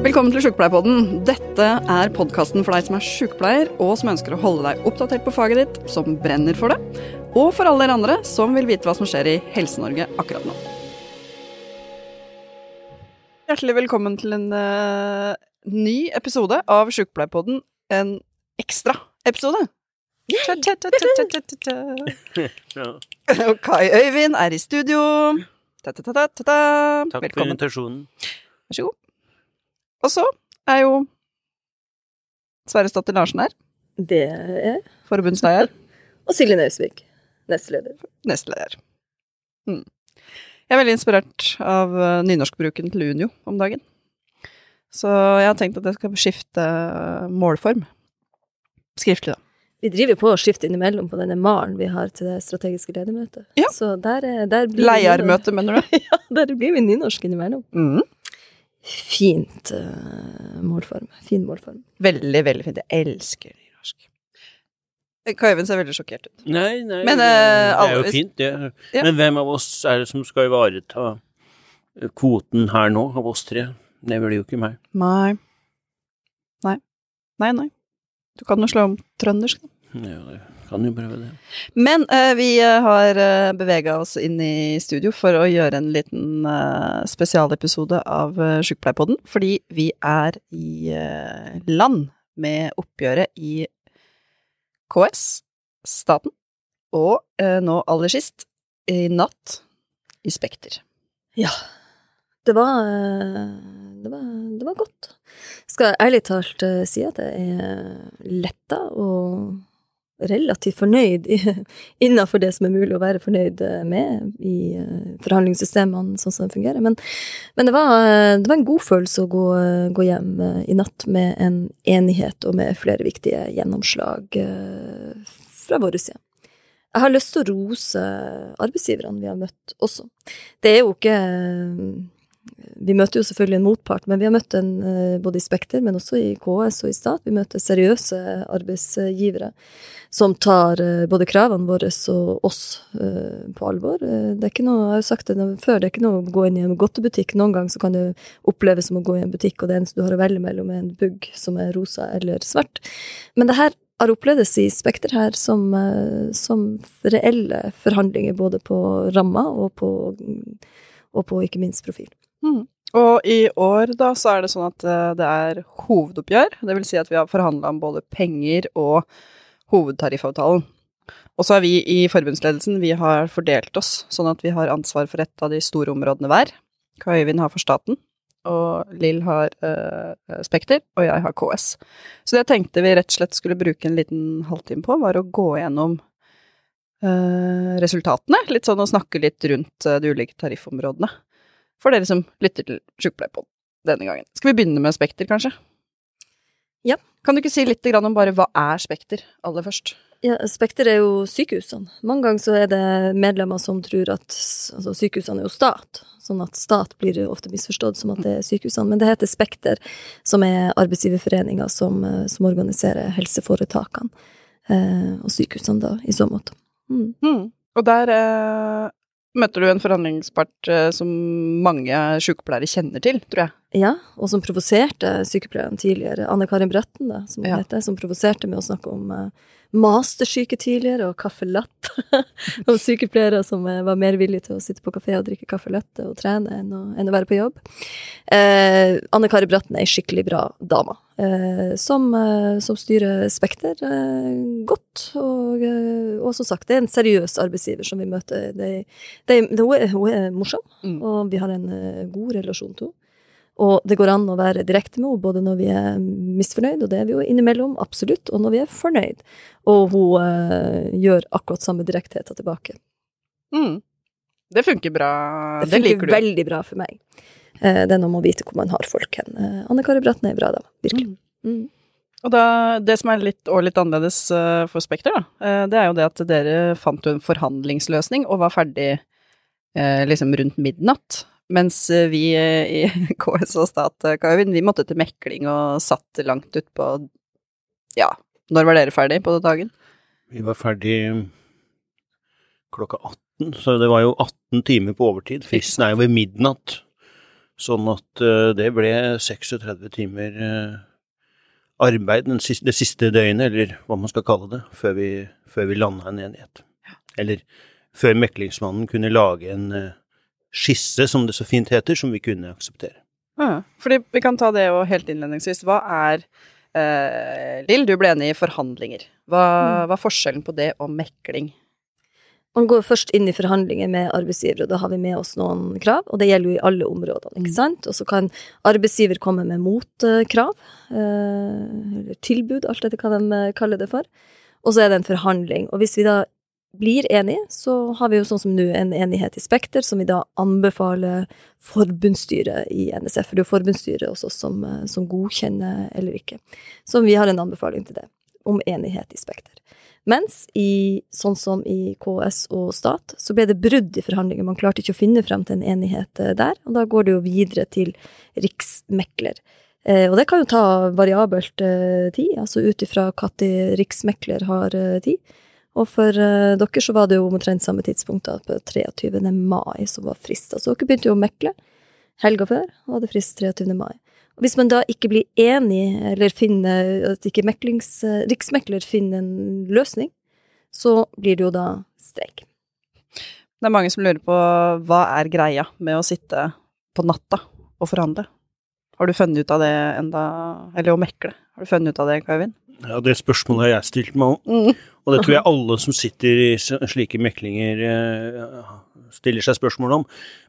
Velkommen til Sjukepleierpodden. Dette er podkasten for deg som er sjukepleier, og som ønsker å holde deg oppdatert på faget ditt, som brenner for det, og for alle dere andre som vil vite hva som skjer i Helse-Norge akkurat nå. Hjertelig velkommen til en uh, ny episode av Sjukepleierpodden. En ekstra episode. Og Kai Øyvind er i studio. Takk for invitasjonen. Vær så god. Og så er jo Sverresdatter Larsen her. Det er Forbundsleder. Og Silje Nausvik, nestleder. Nestleder. Mm. Jeg er veldig inspirert av eh, nynorskbruken til Unio om dagen. Så jeg har tenkt at jeg skal skifte målform. Skriftlig, da. Vi driver på å skifte innimellom på denne malen vi har til det strategiske ledermøtet. Ja. Så der, er- der blir Leiermøte, mener du? Ja, der blir vi nynorsk innimellom. Mm. Fint uh, målform. Fin målform. Veldig, veldig fint. Jeg elsker nynorsk. Kaiven ser veldig sjokkert ut. Nei, nei, Men, det, eh, det er jo alle- fint, det. Ja. Men hvem av oss er det som skal ivareta eh, kvoten her nå, av oss tre? Det blir jo ikke meg. Nei. Nei. Nei, nei. Du kan jo slå om trøndersk, da. Ja, jeg kan jo prøve det. Men uh, vi eh, har uh, bevega oss inn i studio for å gjøre en liten uh, spesialepisode av uh, Sjukepleierpodden, fordi vi er i uh, land med oppgjøret i KS, staten, og eh, nå aller sist, i natt, i Spekter. Ja. Det var, eh, det var, det var godt. Skal jeg ærlig talt eh, si at jeg er letta og relativt fornøyd innafor det som er mulig å være fornøyd eh, med i eh, forhandlingssystemene sånn som det fungerer. Men, men det, var, eh, det var en god følelse å gå, gå hjem i natt med en enighet og med flere viktige gjennomslag fra vår side. Jeg har lyst til å rose arbeidsgiverne vi har møtt også. Det er jo ikke Vi møter jo selvfølgelig en motpart, men vi har møtt en eh, både i Spekter, men også i KS og i stat. Vi møter seriøse arbeidsgivere som tar eh, både kravene våre og oss eh, på alvor. Det er ikke noe, jeg har jo sagt det før, det er ikke noe å gå inn i en godtebutikk. Noen ganger så kan det oppleves som å gå i en butikk, og det eneste du har å velge mellom er en bugg som er rosa eller svart. Men det her har opplevdes i Spekter her som, som reelle forhandlinger, både på ramma og på, og på ikke minst profil. Mm. Og i år da, så er det sånn at eh, det er hovedoppgjør, det vil si at vi har forhandla om både penger og hovedtariffavtalen. Og så er vi i forbundsledelsen, vi har fordelt oss, sånn at vi har ansvar for et av de store områdene hver. Kai Øyvind har for staten, og Lill har øh, Spekter, og jeg har KS. Så det jeg tenkte vi rett og slett skulle bruke en liten halvtime på, var å gå gjennom øh, resultatene, litt sånn å snakke litt rundt de ulike tariffområdene for dere som lytter til Sjukepleierpod denne gangen. Skal vi begynne med Spekter, kanskje? Ja. Kan du ikke si litt om bare hva er Spekter, aller først? Ja, Spekter er jo sykehusene. Mange ganger så er det medlemmer som tror at altså, sykehusene er jo stat, sånn at stat blir jo ofte misforstått som at det er sykehusene. Men det heter Spekter, som er arbeidsgiverforeninga som, eh, som organiserer helseforetakene. Eh, og sykehusene, da, i så måte. Mm. Mm. Og der eh, møter du en forhandlingspart eh, som mange sykepleiere kjenner til, tror jeg. Ja, og som provoserte sykepleieren tidligere. Anne Karin Brøtten, da, som hun Ja. heter, som provoserte med å snakke om eh, mastersyke tidligere, og caffè latte. og sykepleiere som eh, var mer villige til å sitte på kafé og drikke caffè latte og trene enn å, enn å være på jobb. Eh, Anne Kari Bratten er ei skikkelig bra dame, eh, som, eh, som styrer Spekter eh, godt. Og, eh, og som sagt, det er en seriøs arbeidsgiver som vi møter. Det, det, det, hun, er, hun er morsom, Mm. og vi har en god relasjon til henne. Og det går an å være direkte med henne, både når vi er misfornøyd, og det er vi jo innimellom, absolutt, og når vi er fornøyd. Og hun eh, gjør akkurat samme direktheter tilbake. Mm. Det funker bra. Det Det, funker liker du. veldig bra for meg. Eh, det er noe med å vite hvor man har folk hen. Eh, Anne Kari Bratten er bra, da. Virkelig. Mm. Og da, det som er litt, og litt annerledes uh, for Spekter, da, uh, det er jo det at dere fant jo en forhandlingsløsning og var ferdig uh, liksom rundt midnatt. Mens eh, vi eh, i KS og Stat, eh, vi måtte til mekling og satt langt utpå Ja, når var dere ferdig på dagen? Vi var ferdig klokka 18, så det var jo 18 timer på overtid. Fristen er jo ved midnatt. Sånn at det ble 36 timer arbeid siste, det siste døgnet, eller hva man skal kalle det, før vi, før vi landa en enighet. Eller før meklingsmannen kunne lage en skisse, som det så fint heter, som vi kunne akseptere. Ja, fordi vi kan ta det jo helt innledningsvis. Hva er eh, Lill, du ble enig i forhandlinger. Hva, hva er forskjellen på det og mekling? Man går først inn i forhandlinger med arbeidsgiver, og da har vi med oss noen krav, og det gjelder jo i alle områdene, ikke sant? Og så kan arbeidsgiver komme med motkrav, eh, eller tilbud, alt dette kan de kalle det for. Og så er det en forhandling. Og hvis vi da blir enige, så har vi jo sånn som nå en enighet i Spekter, som vi da anbefaler forbundsstyret i NSF, for det er jo forbundsstyret oss som, eh, som godkjenner eller ikke. Så vi har en anbefaling til det, om enighet i Spekter. Mens i, sånn som i KS og stat, så ble det brudd i forhandlinger. Man klarte ikke å finne frem til en enighet eh, der, og da går det jo videre til riksmekler. Eh, og det kan jo ta variabelt tid, altså ut ifra når riksmekler har tid. Og for uh, dere så var det jo omtrent samme tidspunkt, da, på 23. mai, som var frist. Altså dere begynte jo å mekle helga før, og hadde frist 23. mai. Og hvis man da ikke blir enig, eller finner at ikke meklings, uh, riksmekler finner en løsning, så blir det jo da streik. Det er mange som lurer på hva er greia med å sitte på natta og forhandle? Har du funnet ut av det enda, eller å mekle? Har du funnet ut av det, Kaivind? Ja, det spørsmålet har jeg stilt meg òg, Mm. og det tror jeg alle som sitter i slike meklinger eh, stiller seg spørsmål om.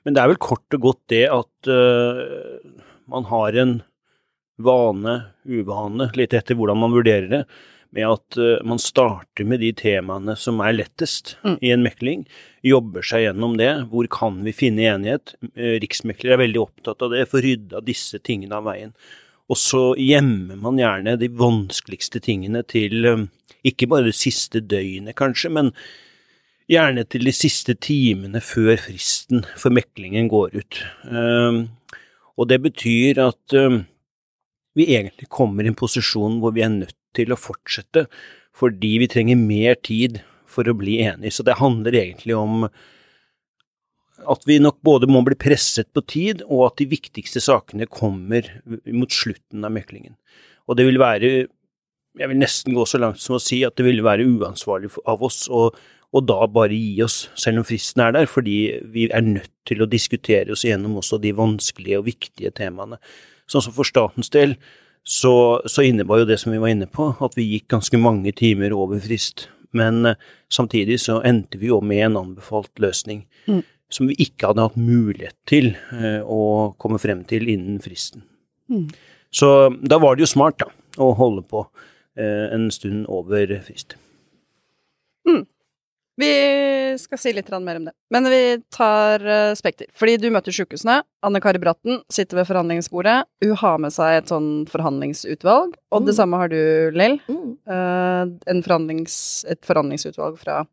Men det er vel kort og godt det at eh, man har en vane, uvane, litt etter hvordan man vurderer det, med at eh, man starter med de temaene som er lettest Mm. i en mekling, jobber seg gjennom det. Hvor kan vi finne enighet? Riksmekler er veldig opptatt av det, få rydda disse tingene av veien. Og så gjemmer man gjerne de vanskeligste tingene til eh, ikke bare det siste døgnet, kanskje, men gjerne til de siste timene før fristen for meklingen går ut. Eh, Og det betyr at eh, vi egentlig kommer i en posisjon hvor vi er nødt til å fortsette, fordi vi trenger mer tid for å bli enige. Så det handler egentlig om at vi nok både må bli presset på tid, og at de viktigste sakene kommer mot slutten av meklingen. Og det vil være, jeg vil nesten gå så langt som å si at det vil være uansvarlig av oss å og da bare gi oss, selv om fristen er der, fordi vi er nødt til å diskutere oss gjennom også de vanskelige og viktige temaene. Sånn som for statens del, så, så innebar jo det som vi var inne på, at vi gikk ganske mange timer over frist. Men eh, samtidig så endte vi jo med en anbefalt løsning Mm. Som vi ikke hadde hatt mulighet til eh, å komme frem til innen fristen. Mm. Så da var det jo smart, da, å holde på eh, en stund over frist. Vi skal si litt mer om det. Men vi tar uh, Spekter. Fordi du møter sjukehusene. Anne Kari Bratten sitter ved forhandlingsbordet. Hun har med seg et sånn forhandlingsutvalg. Og det Mm. samme har du, Lill. Mm. Eh, forhandlings, et forhandlingsutvalg fra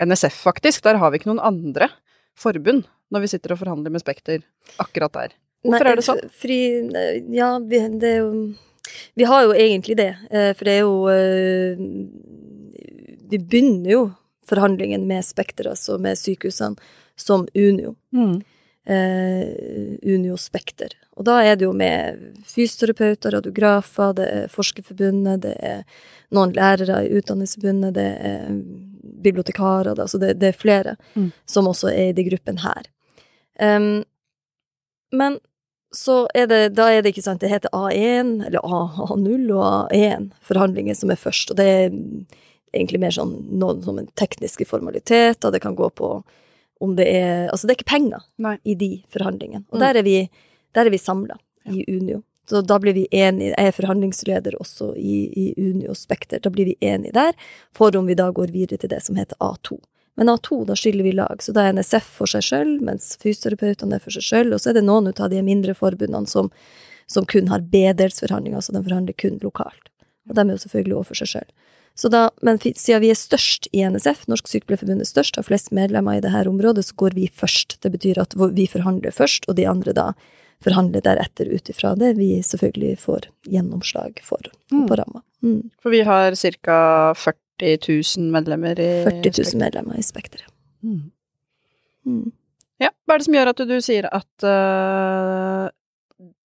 NSF, faktisk. Der har vi ikke noen andre forbund når vi sitter og forhandler med Spekter akkurat der. Hvorfor Nei, er det sånn? Fordi, ja, vi, det er jo Vi har jo egentlig det, eh, for det er jo eh, Vi begynner jo forhandlingen med Spekter, altså med sykehusene, som Unio. Mm. Uh, Unio Spekter. Og da er det jo med fysioterapeuter, radiografer, det er Forskerforbundet, det er noen lærere i Utdanningsforbundet, det er bibliotekarer, det, altså det, det er flere Mm. som også er i de gruppen her. Um, men så er det, da er det ikke sant, det heter A1, eller A, A0 og A1 forhandlinger som er først, og det er egentlig mer sånn noen som en tekniske formaliteter, det kan gå på om det er, altså det er ikke penger Nei. i de forhandlingene, og Mm. der er vi, der er vi samlet i Unio. Så da blir vi enige, jeg er forhandlingsleder også i, i Unio Spekter, da blir vi enige der, for om vi da går videre til det som heter A2. Men A2, da skiller vi lag, så da er NSF for seg selv, mens fysioterapeutene er for seg selv, og så er det noen av de mindre forbundene som, som kun har B-delsforhandlinger, så de forhandler kun lokalt. Og de er jo selvfølgelig også for seg selv. Så da, men siden vi er størst i NSF, Norsk Sykepleierforbund er størst, har flest medlemmer i dette området, så går vi først. Det betyr at vi forhandler først, og de andre da forhandler deretter ut ifra det vi selvfølgelig får gjennomslag for Mm. på ramma. Mm. For vi har ca. 40 000 medlemmer i 40 000 medlemmer i Spekteret. Mm. Mm. Ja, hva er det som gjør at du, du sier at uh,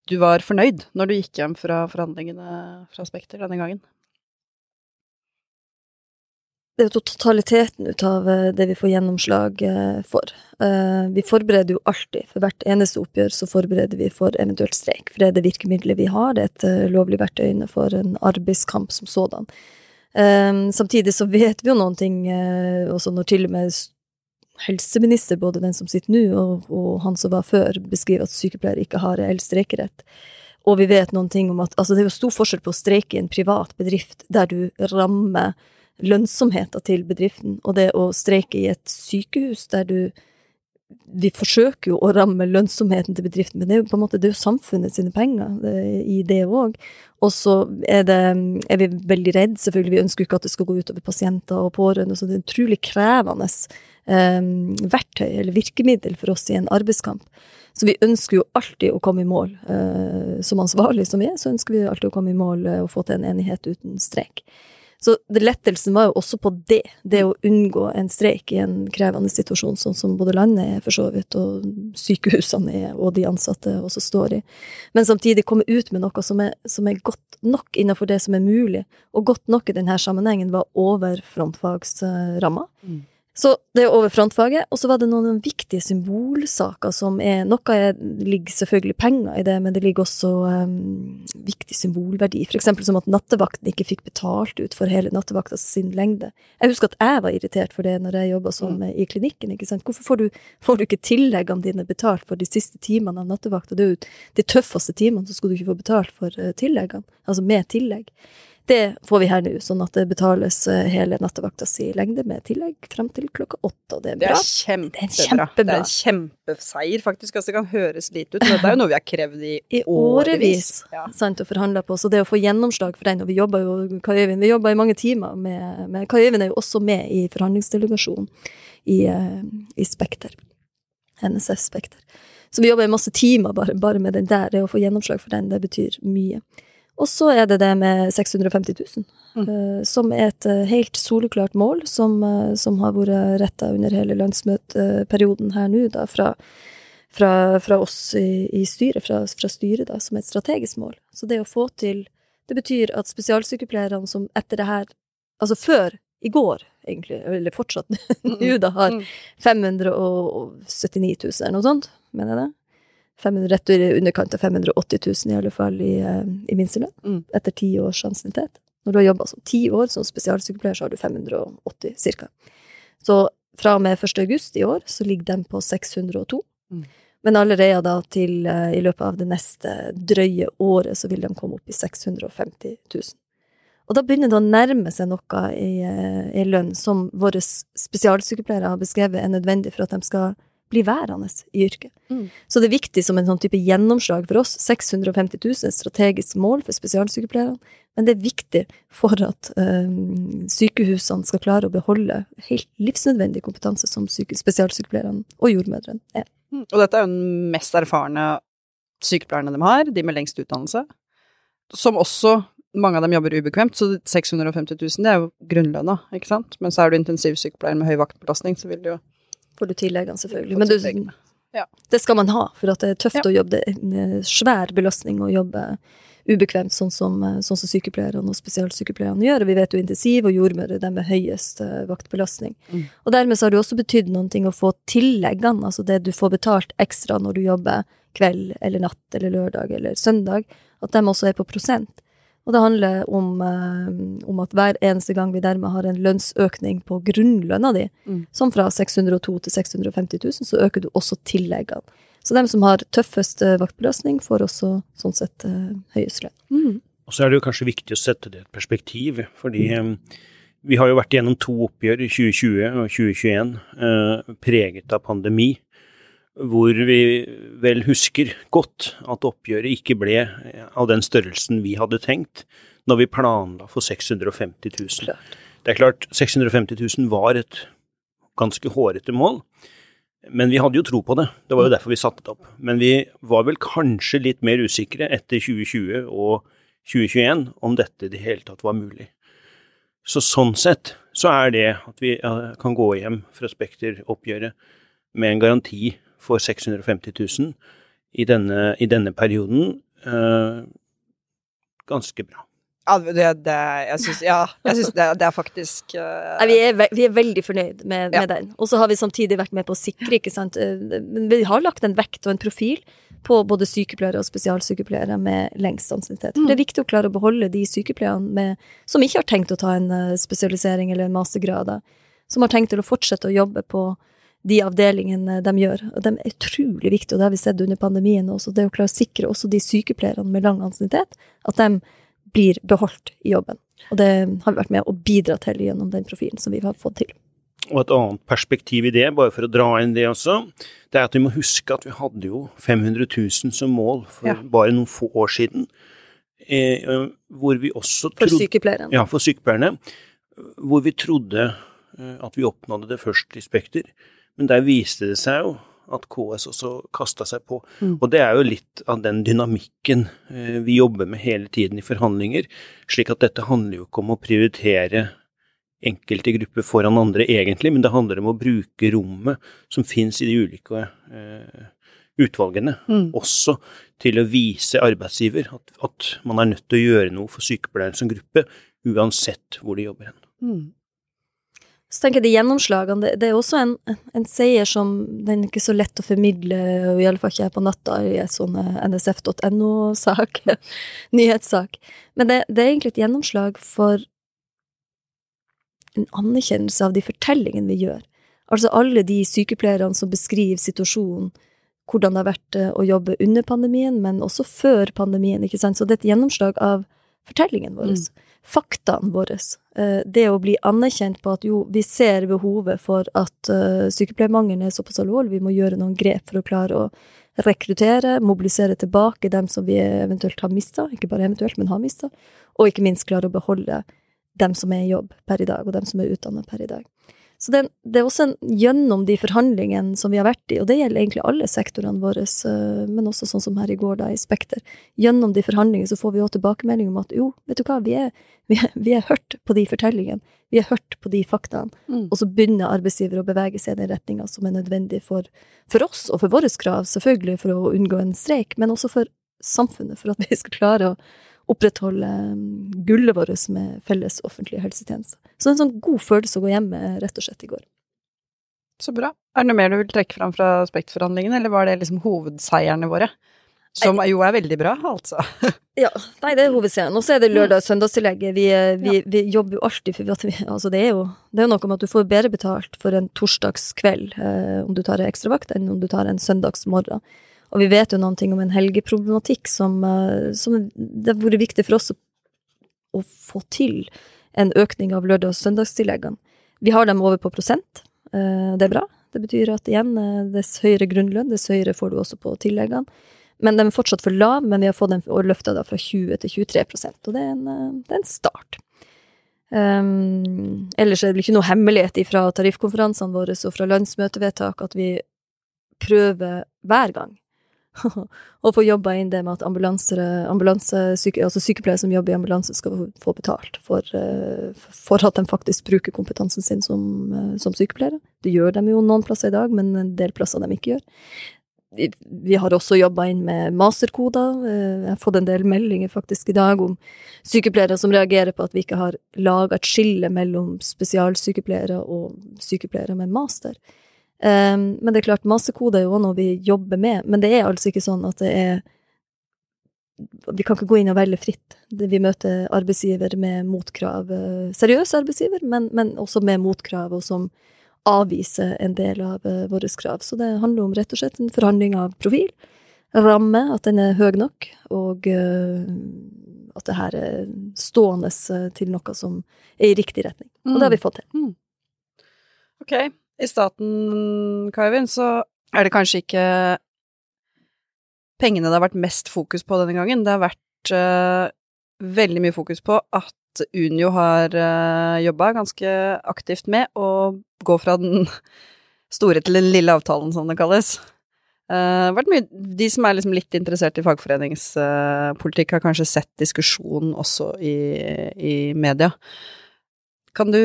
du var fornøyd når du gikk hjem fra forhandlingene fra Spekter denne gangen? Det er jo totaliteten ut av eh, det vi får gjennomslag eh, for. Eh, vi forbereder jo alltid, for hvert eneste oppgjør så forbereder vi for eventuelt streik. For det er det virkemidlet vi har, det er et lovlig verktøy for en arbeidskamp som sådan. Samtidig så vet vi jo noen ting, også når til og med helseminister, både den som sitter nå og, og han som var før, beskriver at sykepleiere ikke har reell streikerett. Og vi vet noen ting om at altså det er jo stor forskjell på å streike i en privat bedrift der du rammer lønnsomheten til bedriften, og det å streike i et sykehus der du Vi forsøker jo å ramme lønnsomheten til bedriften, men det er jo på en måte det er jo samfunnet sine penger det, i det òg. Og så er, er vi veldig redd, selvfølgelig. Vi ønsker jo ikke at det skal gå utover pasienter og pårørende. Så det er utrolig krevende um, verktøy eller virkemiddel for oss i en arbeidskamp. Så vi ønsker jo alltid å komme i mål. Eh, som ansvarlig som vi er, så ønsker vi alltid å komme i mål eh, og få til en enighet uten streik. Så lettelsen var jo også på det, det å unngå en streik i en krevende situasjon, sånn som både landet er for så vidt, og sykehusene er, og de ansatte også står i. Men samtidig komme ut med noe som er, som er godt nok innenfor det som er mulig, og godt nok i denne sammenhengen var over frontfagsramma. Mm. Så det er over frontfaget. Og så var det noen viktige symbolsaker som er Noe er, ligger selvfølgelig penger i det, men det ligger også um, viktig symbolverdi. For eksempel som at nattevakten ikke fikk betalt ut for hele nattevakta sin lengde. Jeg husker at jeg var irritert for det når jeg jobba som mm. i klinikken. ikke sant? Hvorfor får du, får du, ikke tilleggene dine betalt for de siste timene av nattevakta? Det er jo de tøffeste timene, så skulle du ikke få betalt for uh, tilleggene. Altså med tillegg. Det får vi her nå, sånn at det betales eh, hele nattevakta si lengde med tillegg frem til klokka åtte, og det er bra. Det er kjempebra. Det er, kjempebra. det er en kjempeseier, faktisk. Altså, det kan høres lite ut, men det er jo noe vi har krevd i, I årevis. Ja. Sant, og forhandla på. Så det å få gjennomslag for den, og vi jobber jo Kai Øyvind, vi jobber i mange timer med, med Kai Øyvind er jo også med i forhandlingsdelegasjonen i, uh, i Spekter. NSF Spekter. Så vi jobber i masse timer bare, bare med den der. Det å få gjennomslag for den, det betyr mye. Og så er det det med 650 000, mm. uh, som er et uh, helt soleklart mål, som, uh, som har vært retta under hele landsmøteperioden her nå, da, fra, fra, fra oss i, i styret, fra, fra, styret, da, som et strategisk mål. Så det å få til Det betyr at spesialsykepleierne som etter det her, altså før i går, egentlig, eller fortsatt nå, da, har 579 000 eller noe sånt, mener jeg det? 500, rett i underkant av 580 000 i alle fall i, eh, i minstelønn, mm. etter ti års ansiennitet. Når du har jobba som ti år som spesialsykepleier, så har du 580 ca. Så fra og med 1. august i år så ligger den på 602. Mm. Men allerede da til uh, i løpet av det neste drøye året så vil de komme opp i 650 000. Og da begynner det å nærme seg noe i, uh, i lønn som våre spesialsykepleiere har beskrevet er nødvendig for at de skal bli værende i yrket. Mm. Så det er viktig som en sånn type gjennomslag for oss. 650 000 strategisk mål for spesialsykepleierne. Men det er viktig for at øh, sykehusene skal klare å beholde helt livsnødvendig kompetanse som spesialsykepleierne og jordmødrene er. Mm. Og dette er jo den mest erfarne sykepleierne de har, de med lengst utdannelse. Som også mange av dem jobber ubekvemt, så 650 000 det er jo grunnlønna, ikke sant. Men så er du intensivsykepleier med høy vaktbelastning, så vil du jo får du tilleggene, selvfølgelig. Men du, ja. det skal man ha, for at det er tøft ja. å jobbe. Det er en svær belastning å jobbe ubekvemt, sånn som, sånn som sykepleierne og spesialsykepleierne gjør. Og vi vet jo intensiv og jordmødre er med høyest uh, vaktbelastning. Mm. Og dermed så har det også betydd noen ting å få tilleggene, altså det du får betalt ekstra når du jobber kveld eller natt eller lørdag eller søndag, at de også er på prosent. Og det handler om, eh, om, at hver eneste gang vi dermed har en lønnsøkning på grunnlønna di, mm. som fra 602 til 650 000, så øker du også tilleggene. Så dem som har tøffest eh, vaktbelastning, får også sånn sett eh, høyest lønn. Mm. Og så er det jo kanskje viktig å sette det i et perspektiv, fordi mm. vi har jo vært gjennom to oppgjør i 2020 og 2021 eh, preget av pandemi hvor vi vel husker godt at oppgjøret ikke ble av den størrelsen vi hadde tenkt når vi planla for 650 000. Det er klart, 650 000 var et ganske hårete mål, men vi hadde jo tro på det. Det var jo derfor vi satte det opp. Men vi var vel kanskje litt mer usikre etter 2020 og 2021 om dette i det hele tatt var mulig. Så sånn sett så er det at vi kan gå hjem fra Spekter-oppgjøret med en garanti for 650 000 i denne, i denne perioden, eh, ganske bra. Ja, det, det, jeg syns ja, det, det er faktisk uh, Nei, vi, er, ve- vi er veldig fornøyd med, Ja. med den. Og så har vi samtidig vært med på å sikre, ikke sant. eh, Men vi har lagt en vekt og en profil på både sykepleiere og spesialsykepleiere med lengst ansiennitet. Mm. det er viktig å klare å beholde de sykepleierne som ikke har tenkt å ta en eh, spesialisering eller en mastergrad, som har tenkt til å fortsette å jobbe på de avdelingene de gjør. Og de er utrolig viktige, og det har vi sett under pandemien også. Det å klare å sikre også de sykepleierne med lang ansiennitet, at de blir beholdt i jobben. Og det har vi vært med å bidra til gjennom den profilen som vi har fått til. Og et annet perspektiv i det, bare for å dra inn det også, det er at vi må huske at vi hadde jo 500 000 som mål for Ja. bare noen få år siden. Eh, hvor vi også trodde, For sykepleierne. Ja, for sykepleierne. Hvor vi trodde eh, at vi oppnådde det først i Spekter. Men der viste det seg jo at KS også kasta seg på. Mm. Og det er jo litt av den dynamikken eh, vi jobber med hele tiden i forhandlinger. Slik at dette handler jo ikke om å prioritere enkelte grupper foran andre egentlig, men det handler om å bruke rommet som fins i de ulike eh, utvalgene, mm. også til å vise arbeidsgiver at, at man er nødt til å gjøre noe for sykepleieren som gruppe, uansett hvor de jobber hen. Mm. Så tenker jeg de gjennomslagene, det, er også en, en seier som den er ikke så lett å formidle, og iallfall ikke her på natta i et sånn eh, nsf.no-sak, nyhetssak. Men det, det er egentlig et gjennomslag for en anerkjennelse av de fortellingene vi gjør. Altså alle de sykepleierne som beskriver situasjonen, hvordan det har vært eh, å jobbe under pandemien, men også før pandemien, ikke sant. Så det er et gjennomslag av fortellingen vår, Mm. Faktaene våre. Eh, Det å bli anerkjent på at jo, vi ser behovet for at uh, sykepleiermangelen er såpass alvorlig, vi må gjøre noen grep for å klare å rekruttere, mobilisere tilbake dem som vi eventuelt har mista, ikke bare eventuelt, men har mista, og ikke minst klare å beholde dem som er i jobb per i dag, og dem som er utdannet per i dag. Så det, det er også en, gjennom de forhandlingene som vi har vært i, og det gjelder egentlig alle sektorene våre, eh, men også sånn som her i går, da, i Spekter. Gjennom de forhandlingene så får vi òg tilbakemelding om at jo, vet du hva, vi er, vi har vi hørt på de fortellingene, vi har hørt på de faktaene, Mm. og så begynner arbeidsgiver å bevege seg i den retninga som er nødvendig for, for oss og for våre krav, selvfølgelig for å unngå en streik, men også for samfunnet, for at vi skal klare å opprettholde um, gullet vårt med felles offentlige helsetjenester. Så det er en sånn god følelse å gå hjem med, rett og slett, i går. Så bra. Er det noe mer du vil trekke fram fra Spektforhandlingene, eller var det liksom hovedseierne våre? Som jo er veldig bra, altså. Ja, nei, det er hovedscenen. Og så er det lørdag- og søndagstillegget. Vi, vi, ja. vi jobber jo alltid for vi, altså det er jo det er jo noe med at du får bedre betalt for en torsdagskveld eh, om du tar en ekstravakt, enn om du tar en søndagsmorgen. Og vi vet jo noen ting om en helgeproblematikk som, eh, som det har vært viktig for oss å, å få til en økning av lørdag- og søndagstilleggene. Vi har dem over på prosent. Eh, det er bra. Det betyr at igjen, eh, dess høyere grunnlønn, dess høyere får du også på tilleggene. Men de er fortsatt for lave, men vi har fått dem og løfta fra 20 til 23% og det er en, eh, det er en start. Um, ellers er det ikke noe hemmelighet fra tariffkonferansene våre og fra landsmøtevedtak at vi prøver hver gang å få jobba inn det med at ambulansesyke, altså sykepleiere som jobber i ambulanse, skal få- få betalt for, eh, for at de faktisk bruker kompetansen sin som, eh, som sykepleiere. Det gjør de jo noen plasser i dag, men en del plasser de ikke gjør. Vi, har også jobba inn med masterkoder. Eh, Jeg har fått en del meldinger faktisk i dag om sykepleiere som reagerer på at vi ikke har laga et skille mellom spesialsykepleiere og sykepleiere med master. Um, men det er klart, masterkode er jo også noe vi jobber med, men det er altså ikke sånn at det er Vi kan ikke gå inn og velge fritt. Vi møter arbeidsgiver med motkrav. eh, Seriøse arbeidsgiver, men, men også med motkrav, og som avviser en del av uh, våre krav. Så det handler om rett og slett en forhandling av profil, ramme, at den er høy nok, og eh, at det her er stående eh, til noe som er i riktig retning. Og det har vi fått til. Ok. I staten, Kaivind, så er det kanskje ikke pengene det har vært mest fokus på denne gangen. Det har vært uh, veldig mye fokus på at Unio har uh, jobba ganske aktivt med å gå fra den store til den lille avtalen, som det kalles. Uh, mye, de som er liksom litt interessert i fagforeningspolitikk, har kanskje sett diskusjonen også i, i media. Kan du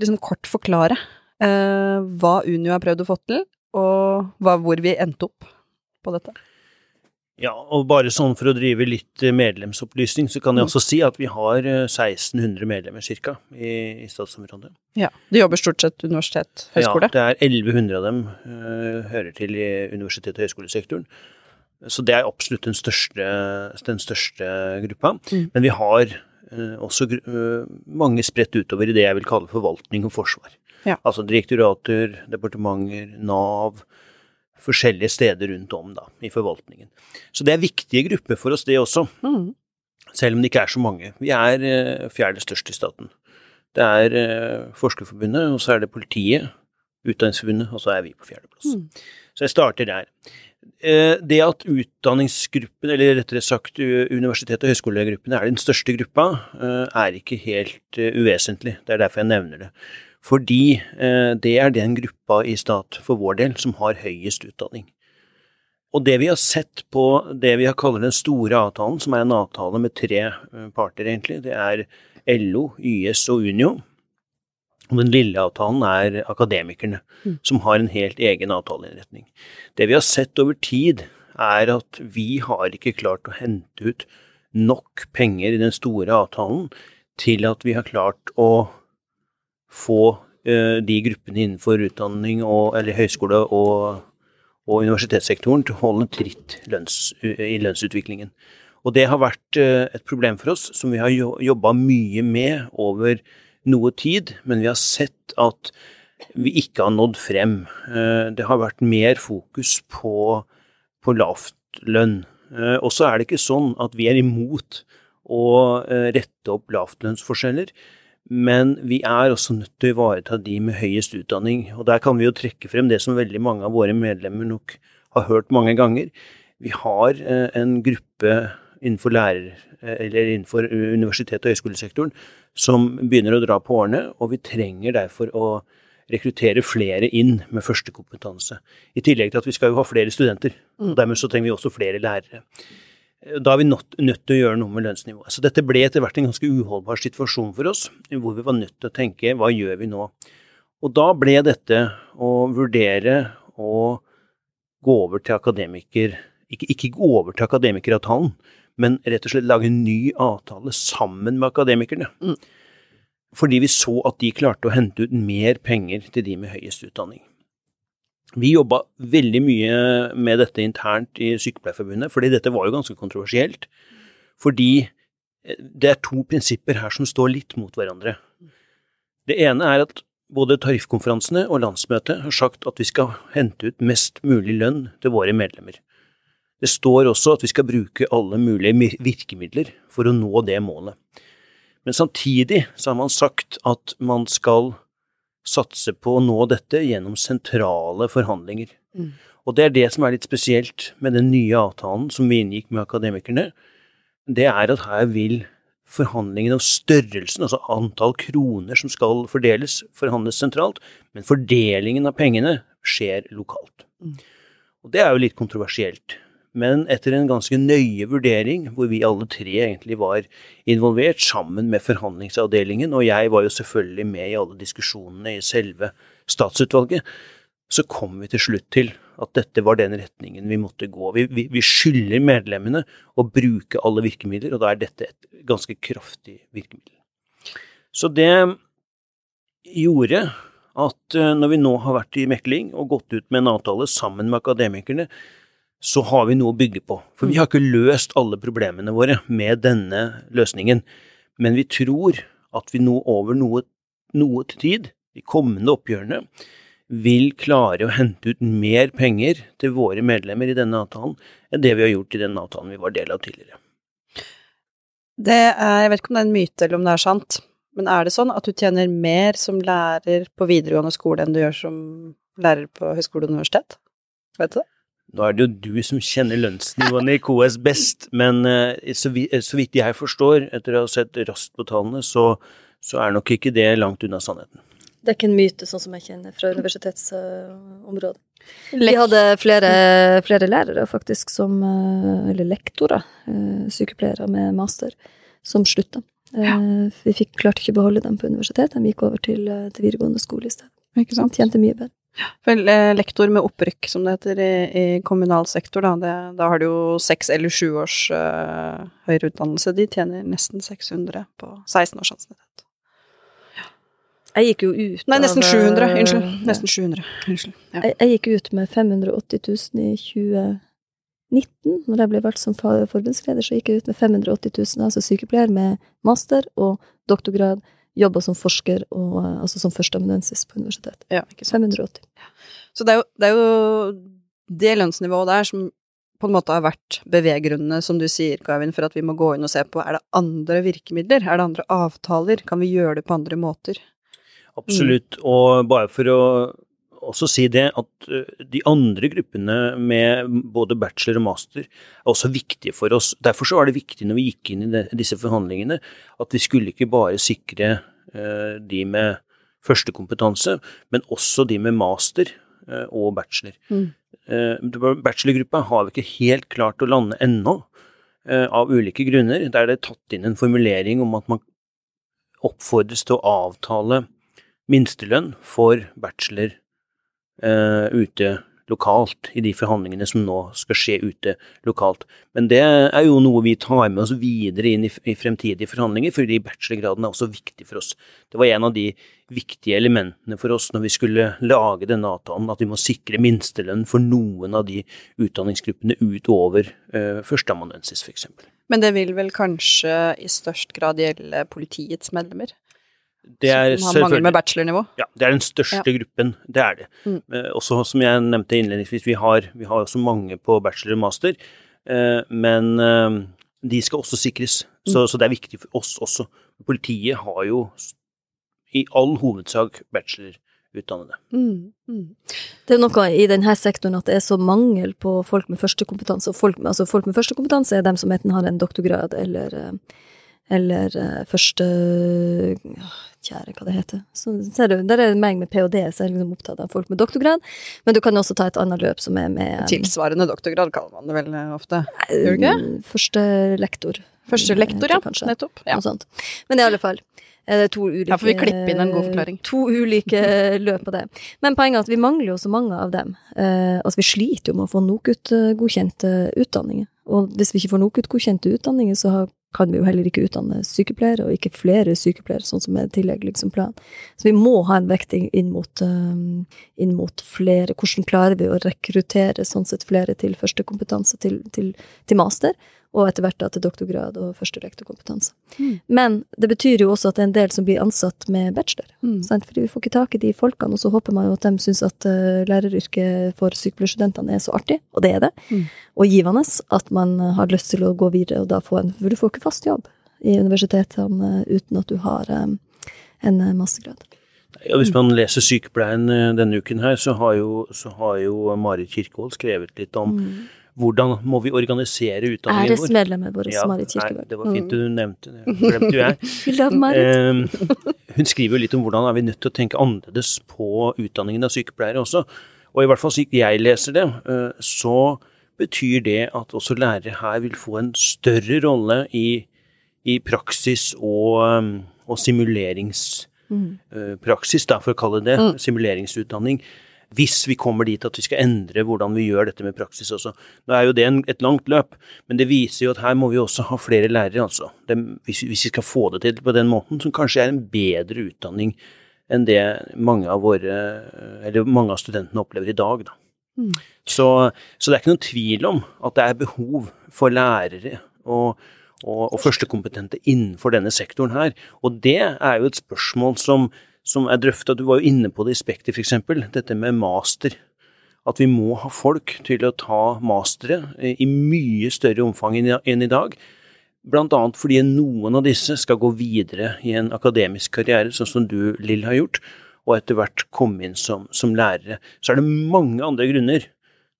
liksom kort forklare uh, hva Unio har prøvd å få til, og hva, hvor vi endte opp på dette? Ja, og bare sånn for å drive litt eh, medlemsopplysning, så kan jeg også si at vi har eh, 1600 medlemmer cirka i, i statsområdet. Ja. De jobber stort sett universitet, høyskole. Ja, det er 1100 av dem uh, hører til i universitet- og høyskolesektoren. Så det er absolutt den største, den største gruppa. Mm. Men vi har uh, også eh, mange spredt utover i det jeg vil kalle forvaltning og forsvar. Ja. Altså direktorater, departementer, Nav, forskjellige steder rundt om da, i forvaltningen. Så det er viktige grupper for oss, det også. Mm. Selv om det ikke er så mange. Vi er eh, fjerde størst i staten. Det er eh, Forskerforbundet, og så er det politiet, Utdanningsforbundet, og så er vi på fjerdeplass. Mm. Så jeg starter der. Eh, det at utdanningsgruppen, eller rettere sagt universitet- og høyskolegruppene er den største gruppa, eh, er ikke helt eh, uvesentlig. Det er derfor jeg nevner det. Fordi eh, det er den gruppa i stat for vår del som har høyest utdanning. Og det vi har sett på det vi har kaller den store avtalen, som er en avtale med tre eh, parter, egentlig, det er LO, YS og Unio. Og den lille avtalen er akademikerne, Mm. som har en helt egen avtaleinnretning. Det vi har sett over tid, er at vi har ikke klart å hente ut nok penger i den store avtalen til at vi har klart å få eh, de gruppene innenfor utdanning og, eller høyskole og, og universitetssektoren til å holde tritt lønns, i lønnsutviklingen. Og det har vært eh, et problem for oss som vi har jobba mye med over noe tid, men vi har sett at vi ikke har nådd frem. Eh, Det har vært mer fokus på, på lavt lønn. Eh, Og så er det ikke sånn at vi er imot å eh, rette opp lavtlønnsforskjeller, men vi er også nødt til å ivareta de med høyest utdanning. Og der kan vi jo trekke frem det som veldig mange av våre medlemmer nok har hørt mange ganger. Vi har eh, en gruppe innenfor lærer, eh, eller innenfor universitet- og høyskolesektoren som begynner å dra på årene, og vi trenger derfor å rekruttere flere inn med førstekompetanse. I tillegg til at vi skal jo ha flere studenter, og dermed så trenger vi også flere lærere. Da er vi nødt, nødt til å gjøre noe med lønnsnivået. Så dette ble etter hvert en ganske uholdbar situasjon for oss, hvor vi var nødt til å tenke hva gjør vi nå? Og da ble dette å vurdere å gå over til akademiker ikke, ikke gå over til akademikeravtalen, men rett og slett lage en ny avtale sammen med akademikerne. Mm. Fordi vi så at de klarte å hente ut mer penger til de med høyest utdanning. Vi jobba veldig mye med dette internt i Sykepleierforbundet, fordi dette var jo ganske kontroversielt. Fordi eh, det er to prinsipper her som står litt mot hverandre. Det ene er at både tariffkonferansene og landsmøtet har sagt at vi skal hente ut mest mulig lønn til våre medlemmer. Det står også at vi skal bruke alle mulige virkemidler for å nå det målet. Men samtidig så har man sagt at man skal satse på å nå dette gjennom sentrale forhandlinger. Mm. Og det er det som er litt spesielt med den nye avtalen som vi inngikk med akademikerne. Det er at her vil forhandlingen om størrelsen, altså antall kroner som skal fordeles, forhandles sentralt, men fordelingen av pengene skjer lokalt. Mm. Og det er jo litt kontroversielt. Men etter en ganske nøye vurdering, hvor vi alle tre egentlig var involvert sammen med forhandlingsavdelingen, og jeg var jo selvfølgelig med i alle diskusjonene i selve statsutvalget, så kom vi til slutt til at dette var den retningen vi måtte gå. Vi, vi, vi skylder medlemmene å bruke alle virkemidler, og da er dette et ganske kraftig virkemiddel. Så det gjorde at eh, når vi nå har vært i mekling og gått ut med en avtale sammen med akademikerne, så har vi noe å bygge på. For vi har ikke løst alle problemene våre med denne løsningen, men vi tror at vi nå over noe, noe tid, de kommende oppgjørene, vil klare å hente ut mer penger til våre medlemmer i denne avtalen enn det vi har gjort i den avtalen vi var del av tidligere. Det er, jeg vet ikke om det er en myte eller om det er sant, men er det sånn at du tjener mer som lærer på videregående skole enn du gjør som lærer på høyskole og universitet? Vet du det? Nå er det jo du som kjenner lønnsnivåene i KS best, men eh, så, vidt jeg forstår, etter å ha sett raskt på tallene, så, så er nok ikke det langt unna sannheten. Det er ikke en myte, sånn som jeg kjenner fra universitetsområdet. Vi hadde flere, flere lærere, faktisk, som eh, Eller lektorer, eh, sykepleiere med master, som slutta. Ja. Eh, Vi fikk klart ikke beholde dem på universitetet, de gikk over til, eh, til videregående skole i stedet. Ikke Som tjente mye bedre. Vel, eh, lektor med opprykk, som det heter i, i kommunal sektor, da, det, da har du jo seks eller sju års uh, høyere utdannelse. De tjener nesten 600 på 16 års ansiennitet. Jeg gikk jo ut Nei, nesten av, 700. eh, Unnskyld. ja. Nesten 700. Unnskyld. Ja. Jeg, jeg gikk ut med 580 000 i 2019. Når jeg ble valgt som forbundsleder, så gikk jeg ut med 580 000, altså sykepleier med master og doktorgrad, jobba som forsker og eh, altså som førsteamanuensis på universitetet. ja, ikke sant. 580. Så det er, jo, det er jo det lønnsnivået der som på en måte har vært beveggrunnene, som du sier, Gavin, for at vi må gå inn og se på er det andre virkemidler, er det andre avtaler, kan vi gjøre det på andre måter? Absolutt. Og bare for å også si det, at de andre gruppene med både bachelor og master er også viktige for oss. Derfor så var det viktig når vi gikk inn i disse forhandlingene, at vi skulle ikke bare sikre de med førstekompetanse, men også de med master og bachelor. Mm. Det Bachelorgruppa har vi ikke helt klart å lande ennå, av ulike grunner. Der det er tatt inn en formulering om at man oppfordres til å avtale minstelønn for bachelor ute lokalt, i de forhandlingene som nå skal skje ute lokalt. Men det er jo noe vi tar med oss videre inn i, i fremtidige forhandlinger, fordi bachelorgraden er også viktig for oss. Det var en av de viktige elementene for oss når vi skulle lage denne avtalen, at vi må sikre minstelønn for noen av de utdanningsgruppene utover uh, førsteamanuensis, f.eks. Men det vil vel kanskje i størst grad gjelde politiets medlemmer? Det er som har mange med bachelornivå? Ja, det er den største gruppen, det er det. Mm. Eh, også som jeg nevnte innledningsvis, vi har, vi har også mange på bachelor og master, eh, men eh, de skal også sikres, så, så det er viktig for oss også. Politiet har jo i all hovedsak bachelorutdannede. Mm, mm. Det er noe i denne sektoren at det er så mangel på folk med førstekompetanse, og folk, med- altså folk med førstekompetanse er dem som enten har en doktorgrad eller eh, eller uh, første uh, Kjære, hva det heter. Så ser du, der er det meg med ph.d., så jeg er liksom opptatt av folk med doktorgrad. Men du kan også ta et annet løp som er med Tilsvarende doktorgrad kaller man det vel eh, ofte. Gjør du ikke? eh, Første lektor. Første lektor, ja. Kanskje. Nettopp. Ja. Men i alle fall. er to ulike, ja, får vi klippe inn en god forklaring. To ulike løp på det. Men poenget er at vi mangler jo så mange av dem. Eh, altså vi sliter jo med å få NOKUT-godkjente utdanninger. Og hvis vi ikke får NOKUT-godkjente utdanninger, så har, kan vi jo heller ikke utdanne sykepleiere, og ikke flere sykepleiere, sånn som er tillegg liksom plan. Så vi må ha en vekting inn mot, eh, inn mot flere. Hvordan klarer vi å rekruttere sånn sett flere til førstekompetanse, til, til, til master? Og etter hvert da til doktorgrad og førstelektorkompetanse. Mm. Men det betyr jo også at det er en del som blir ansatt med bachelor. Mm. Sant? Fordi vi får ikke tak i de folkene, og så håper man jo at de syns at uh, læreryrket for sykepleierstudentene er så artig, og det er det, Mm. og givende, at man har lyst til å gå videre og da få en For du får ikke fast jobb i universitetene uh, uten at du har um, en mastergrad. Ja, hvis man leser Sykepleien eh, denne uken her, så har jo, så har jo Marit Kirkevold skrevet litt om hvordan må vi organisere utdanningen vår. Æresmedlemmet vårt, Ja, Marit Kirkevold. det var fint du nevnte det. Glemte jo jeg. Eh, hun skriver jo litt om hvordan er vi nødt til å tenke annerledes på utdanningen av sykepleiere også. Og i hvert fall slik jeg leser det, eh, så betyr det at også lærere her vil få en større rolle i, i praksis og, eh, og simuleringspraksis, da, for å kalle det det, simuleringsutdanning. Hvis vi kommer dit at vi skal endre hvordan vi gjør dette med praksis også. Nå er jo det en, et langt løp, men det viser jo at her må vi også ha flere lærere, altså. Det, hvis, hvis vi skal få det til på den måten, som kanskje er en bedre utdanning enn det mange av våre, eller mange av studentene opplever i dag, da. Så, så det er ikke noen tvil om at det er behov for lærere og, og, og førstekompetente innenfor denne sektoren her. Og det er jo et spørsmål som, som er drøfta, du var jo inne på det i Spekter f.eks., dette med master. At vi må ha folk til å ta mastere eh, i mye større omfang enn i- dag. Annet fordi noen av disse skal gå videre i en akademisk karriere, sånn som du, Lill, har gjort, og etter hvert komme inn som, som lærere. Så er det mange andre grunner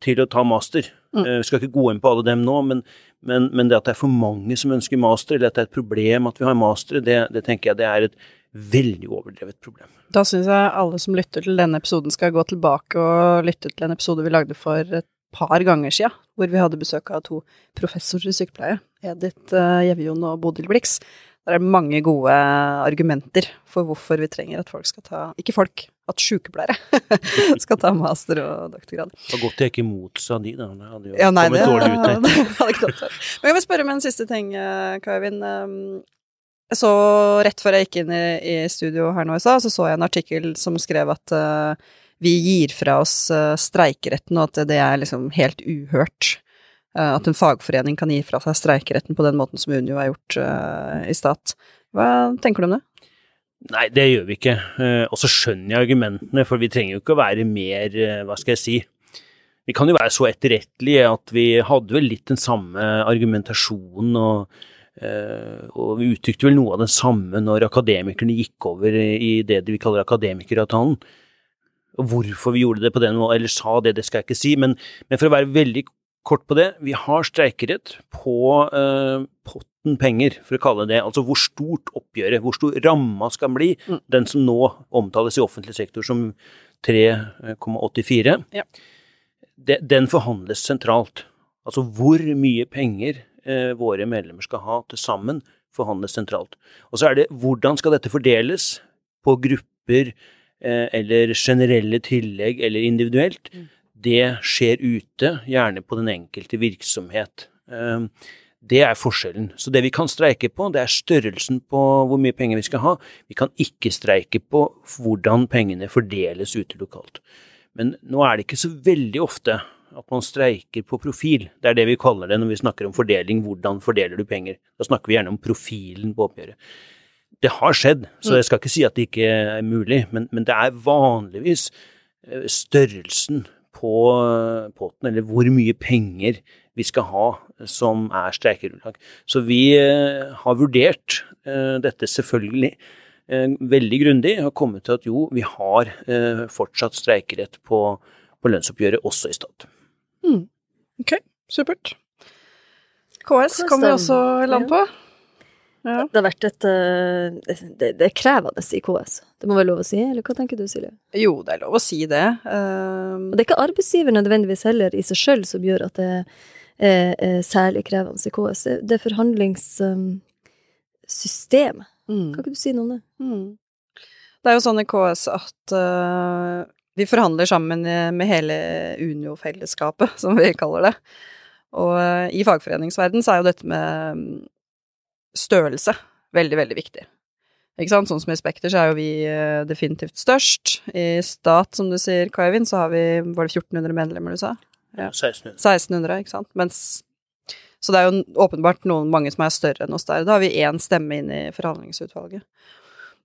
til å ta master. Mm. Vi skal ikke gå inn på alle dem nå, men, men, men det at det er for mange som ønsker master, eller at det er et problem at vi har mastere, det, det tenker jeg det er et veldig overdrevet problem. Da syns jeg alle som lytter til denne episoden skal gå tilbake og lytte til en episode vi lagde for et par ganger siden, hvor vi hadde besøk av to professorer i sykepleie, Edith Gjevjon og Bodil Blix. Der er det mange gode argumenter for hvorfor vi trenger at folk skal ta Ikke folk, at sykepleiere skal ta master og doktorgrad. Det var godt jeg ikke motsa de, da. Det hadde jo Ja, nei, det kommet dårlig ut hadde ikke tatt. Men jeg vil spørre om en siste ting, eh, så rett før jeg gikk inn i, i studio her nå i stad, så så jeg en artikkel som skrev at uh, vi gir fra oss uh, streikeretten, og at det er liksom helt uhørt. Uh, at en fagforening kan gi fra seg streikeretten på den måten som Unio har gjort i stat. Hva tenker du om det? Nei, det gjør vi ikke. Og så skjønner jeg argumentene, for vi trenger jo ikke å være mer, hva skal jeg si Vi kan jo være så etterrettelige at vi hadde vel litt den samme argumentasjonen, og, og vi uttrykte vel noe av det samme når akademikerne gikk over i det vi kaller akademikeravtalen. Og hvorfor vi gjorde det på den måten, eller sa det, det skal jeg ikke si, men, men for å være veldig kort på det, vi har streikerett på eh, potten penger, for å kalle det det. Altså hvor stort oppgjøret, hvor stor ramma skal bli, Mm. den som nå omtales i offentlig sektor som 3,84. Ja. Den forhandles sentralt. Altså hvor mye penger eh, våre medlemmer skal ha til sammen, forhandles sentralt. Og så er det hvordan skal dette fordeles på grupper eh, eller generelle tillegg eller individuelt. Mm. Det skjer ute, gjerne på den enkelte virksomhet. Eh, det er forskjellen. Så det vi kan streike på, det er størrelsen på hvor mye penger vi skal ha. Vi kan ikke streike på hvordan pengene fordeles ute lokalt. Men nå er det ikke så veldig ofte at man streiker på profil. Det er det vi kaller det når vi snakker om fordeling. Hvordan fordeler du penger? Da snakker vi gjerne om profilen på oppgjøret. Det har skjedd, så jeg skal ikke si at det ikke er mulig, men, men det er vanligvis eh, størrelsen på eh, potten, eller hvor mye penger vi skal ha som er streikerunnlag. Så vi eh, har vurdert dette selvfølgelig veldig grundig, og kommet til at jo, vi har fortsatt streikerett på, på lønnsoppgjøret også i stat. Ok, supert. KS KS, kommer vi også i land på. Ja. Det har vært et eh, det, det er krevende i KS. Det må være lov å si, eller hva tenker du, Silje? Jo, det er lov å si det. Um, Og det er ikke arbeidsgiver nødvendigvis heller i seg sjøl som gjør at det er, er særlig krevende i KS. Det, er forhandlingssystemet. mm. Kan ikke du si noe om det? Mm. Det er jo sånn i KS at øh, vi forhandler sammen med hele Unio-fellesskapet, som vi kaller det. Og øh, i fagforeningsverden så er jo dette med mm, størrelse veldig, veldig viktig. Ikke sant? Sånn som i Spekter så er jo vi øh, definitivt størst. I stat, som du sier, Kaivind, så har vi Var det 1400 medlemmer du sa? Ja. 1600. 1600, ikke sant. Mens Så det er jo åpenbart noen mange som er større enn oss der. Da har vi én stemme inn i forhandlingsutvalget.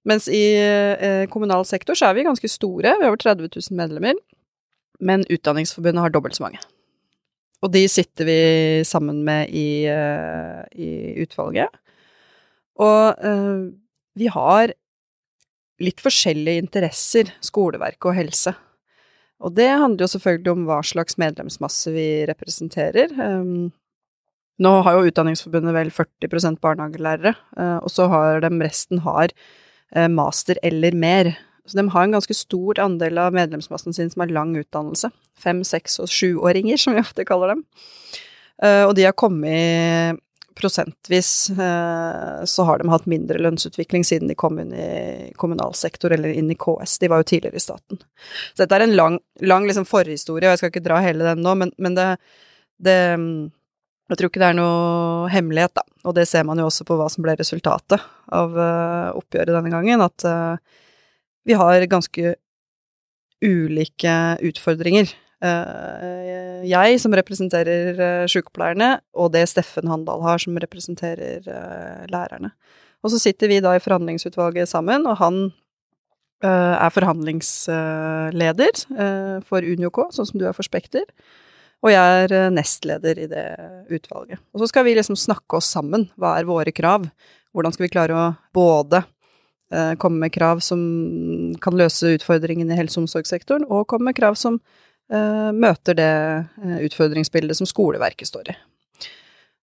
Mens i eh, kommunal sektor så er vi ganske store, vi har over 30 000 medlemmer. Men Utdanningsforbundet har dobbelt så mange. Og de sitter vi sammen med i, eh, i utvalget. Og eh, vi har litt forskjellige interesser, skoleverk og helse. Og det handler jo selvfølgelig om hva slags medlemsmasse vi representerer. Um, nå har jo Utdanningsforbundet vel 40 barnehagelærere, uh, og så har de resten har master eller mer. Så de har en ganske stor andel av medlemsmassen sin som har lang utdannelse. Fem-, seks- og sjuåringer, som vi ofte kaller dem. Uh, og de har kommet prosentvis uh, så har de hatt mindre lønnsutvikling siden de kom inn i kommunal sektor eller inn i KS. De var jo tidligere i staten. Så dette er en lang, lang liksom forhistorie, og jeg skal ikke dra hele den nå, men, men det, det Jeg tror ikke det er noe hemmelighet, da. Og det ser man jo også på hva som ble resultatet av uh, oppgjøret denne gangen, at uh, vi har ganske ulike utfordringer. Uh, jeg som representerer sykepleierne, og det Steffen Handal har som representerer lærerne. Og så sitter vi da i forhandlingsutvalget sammen, og han er forhandlingsleder for UNIOK, sånn som du er for Spekter. Og jeg er nestleder i det utvalget. Og så skal vi liksom snakke oss sammen. Hva er våre krav? Hvordan skal vi klare å både komme med krav som kan løse utfordringene i helse- og omsorgssektoren, og komme med krav som uh, møter det utfordringsbildet som skoleverket står i.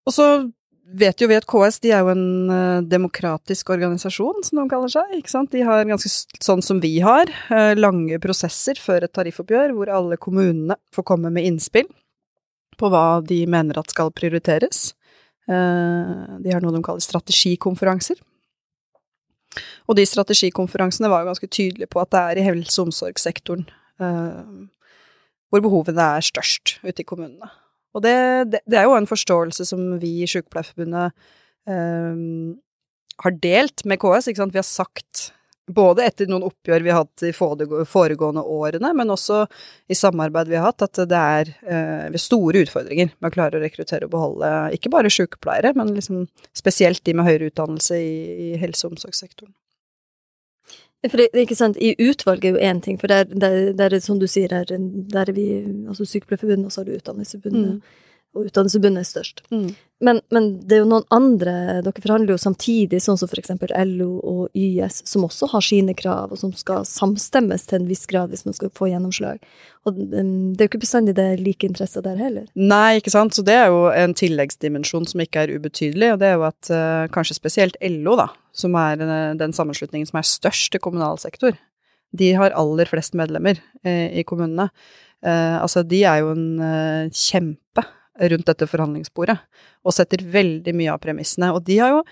Og så vet jo vi at KS de er jo en demokratisk organisasjon, som de kaller seg. ikke sant? De har ganske sånn som vi har, lange prosesser før et tariffoppgjør, hvor alle kommunene får komme med innspill på hva de mener at skal prioriteres. De har noe de kaller strategikonferanser. Og de strategikonferansene var jo ganske tydelige på at det er i helse- og omsorgssektoren uh, hvor behovene er størst ute i kommunene. Og det, det, det, er jo en forståelse som vi i Sykepleierforbundet uh, har delt med KS. Vi har sagt både etter noen oppgjør vi har hatt de foregående årene, men også i samarbeid vi har hatt, at det er eh, store utfordringer med å klare å rekruttere og beholde ikke bare sykepleiere, men liksom spesielt de med høyere utdannelse i, i helse- og omsorgssektoren. For det, ikke sant, I utvalget er jo én ting, for der, der, der er som du sier, der, der er vi altså Sykepleierforbundet, og så har du Utdanningsforbundet. Mm og Utdannelsesforbundet er størst. Mm. Men, men, det er jo noen andre Dere forhandler jo samtidig, sånn som eksempel LO og YS, som også har sine krav, og som skal samstemmes til en viss grad hvis man skal få gjennomslag. Og det er jo ikke bestandig det er like interesser der heller. Nei, ikke sant. Så det er jo en tilleggsdimensjon som ikke er ubetydelig, og det er jo at uh, kanskje spesielt LO, da, som er uh, den sammenslutningen som er størst i kommunal sektor, de har aller flest medlemmer uh, i kommunene. altså, de er jo en kjempe rundt dette forhandlingsbordet, og setter veldig mye av premissene. Og de har jo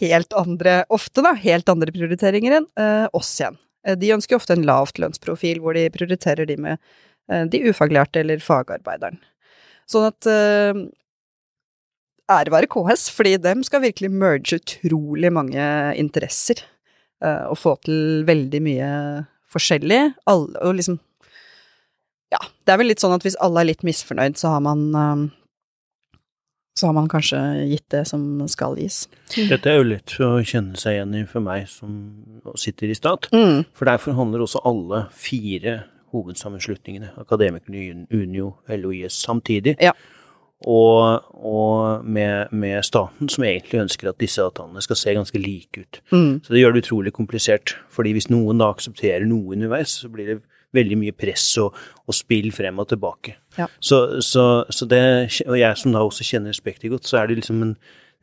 helt andre, ofte da, helt andre prioriteringer enn eh, oss igjen. Uh, de ønsker ofte en lavt lønnsprofil, hvor de prioriterer de med eh, de ufaglærte eller fagarbeideren. Sånn at ære være KS, fordi dem skal virkelig merge utrolig mange interesser. og få til veldig mye forskjellig. Alle, og liksom det er vel litt sånn at hvis alle er litt misfornøyd, så har man um, så har man kanskje gitt det som skal gis. Dette er jo lett å kjenne seg igjen i for meg som sitter i stat, mm. for derfor handler også alle fire hovedsammenslutningene, Akademikerne, Unio, LOIS, samtidig. Ja. Og, og med, med, staten, som egentlig ønsker at disse avtalene skal se ganske like ut. Mm. Så det gjør det utrolig komplisert, fordi hvis noen da aksepterer noe underveis, så blir det veldig mye press og, og spill frem og tilbake. Ja. Så, så, så, det, og jeg som da også kjenner Spekter godt, så er det liksom en,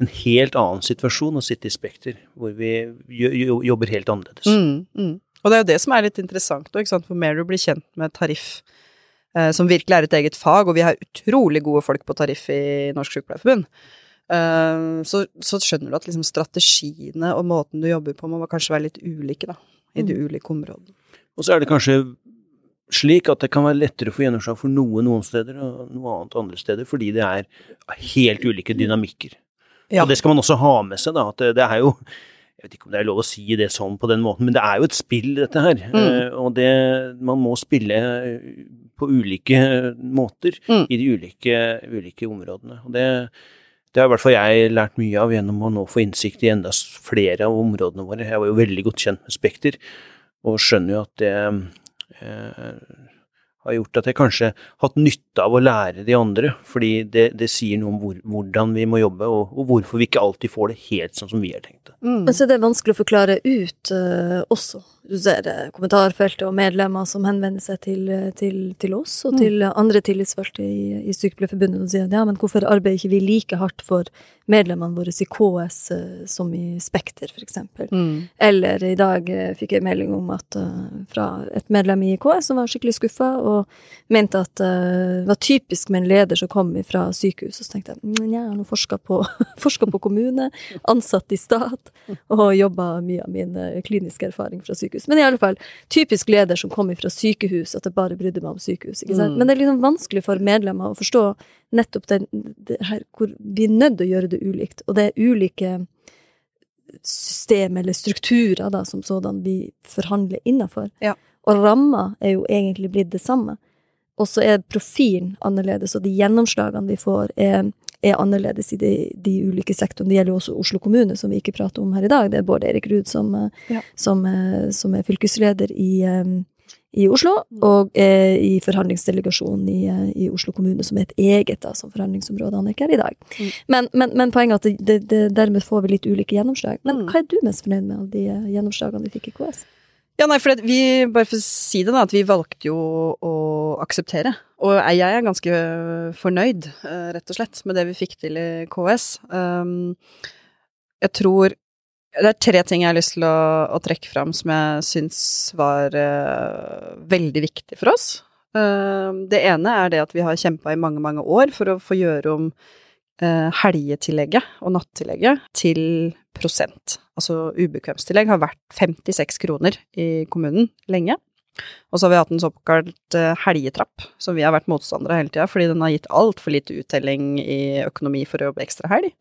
en helt annen situasjon å sitte i Spekter, hvor vi jobber helt annerledes. Mm, mm. Og det er jo det som er litt interessant, for mer du blir kjent med tariff, eh, som virkelig er et eget fag, og vi har utrolig gode folk på tariff i Norsk Sykepleierforbund, eh, så, så, skjønner du at liksom strategiene og måten du jobber på må kanskje være litt ulike, da, i de mm. ulike områdene. Og så er det kanskje slik at det kan være lettere å få gjennomslag for noe noen steder og noe annet andre steder, fordi det er helt ulike dynamikker. Ja. Og det skal man også ha med seg, da, at det, er jo Jeg vet ikke om det er lov å si det sånn på den måten, men det er jo et spill, dette her. Mm. Uh, og det Man må spille på ulike måter mm. i de ulike, ulike, områdene. Og det, det har i hvert fall jeg lært mye av gjennom å nå få innsikt i enda flere av områdene våre. Jeg var jo veldig godt kjent med Spekter, og skjønner jo at det Eh, har gjort at jeg kanskje har hatt nytte av å lære de andre, fordi det, det sier noe om hvor, hvordan vi må jobbe, og, og, hvorfor vi ikke alltid får det helt sånn som vi har tenkt det. Mm. Men så er det vanskelig å forklare ut uh, også. Du ser kommentarfeltet og medlemmer som henvender seg til, til, til oss og mm. til andre tillitsvalgte i, i Sykepleierforbundet og sier ja, men hvorfor arbeider ikke vi like hardt for medlemmene våre i KS som i Spekter, f.eks. Mm. Eller i dag fikk jeg melding om at fra et medlem i KS som var skikkelig skuffa og mente at det var typisk med en leder som kom fra sykehus. Og så tenkte jeg mm, jeg har nå forska på, på kommune, ansatt i stat og jobba mye av min kliniske erfaring fra sykehus sykehus. Men i alle fall, typisk leder som kommer fra sykehus, at jeg bare brydde meg om sykehus. ikke sant? Mm. Men det er liksom vanskelig for medlemmer å forstå nettopp den, det her, hvor vi er nødt til å gjøre det ulikt. Og det er ulike system eller strukturer da, som sådan vi forhandler innafor. Ja. Og ramma er jo egentlig blitt det samme. Og så er profilen annerledes, og de gjennomslagene vi får, er er annerledes i de, de, ulike sektorene. Det gjelder jo også Oslo kommune, som vi ikke prater om her i dag. Det er Bård Erik Ruud som, eh, ja. som, eh, som, er fylkesleder i, eh, i Oslo, mm. og i forhandlingsdelegasjonen i, i, Oslo kommune, som er et eget da, som forhandlingsområde. Han er ikke her i dag. Mm. Men, men, men, poenget er at det, det, dermed får vi litt ulike gjennomslag. Men mm. hva er du mest fornøyd med av de gjennomslagene vi fikk i KS? Ja, nei, for vi, bare for å si det, da, at vi valgte jo å akseptere. Og jeg er ganske fornøyd, eh, rett og slett, med det vi fikk til i KS. Um, jeg tror det er tre ting jeg har lyst til å, å trekke fram som jeg syns var uh, veldig viktig for oss. Uh, det ene er det at vi har kjempa i mange, mange år for å få gjøre om helgetillegget og nattillegget til prosent. Altså ubekvemstillegg har vært 56 kroner i kommunen lenge. Og så har vi hatt en såkalt eh, helgetrapp, som vi har vært motstandere av hele tida, fordi den har gitt altfor lite uttelling i økonomi for å jobbe ekstra helg.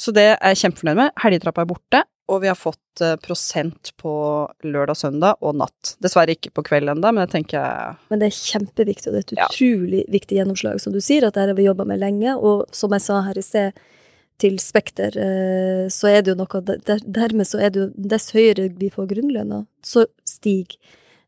Så det er jeg kjempefornøyd med. Helgetrappa er borte, og vi har fått eh, prosent på lørdag, søndag og natt. Dessverre ikke på kveld ennå, men det tenker jeg Men det er kjempeviktig, og det er et Ja. utrolig viktig gjennomslag. Som du sier, at det har vi jobba med lenge, og som jeg sa her i sted, til Spekter, eh, så er det jo noe der, Dermed så er det jo Dess høyere vi får grunnlønna, så stiger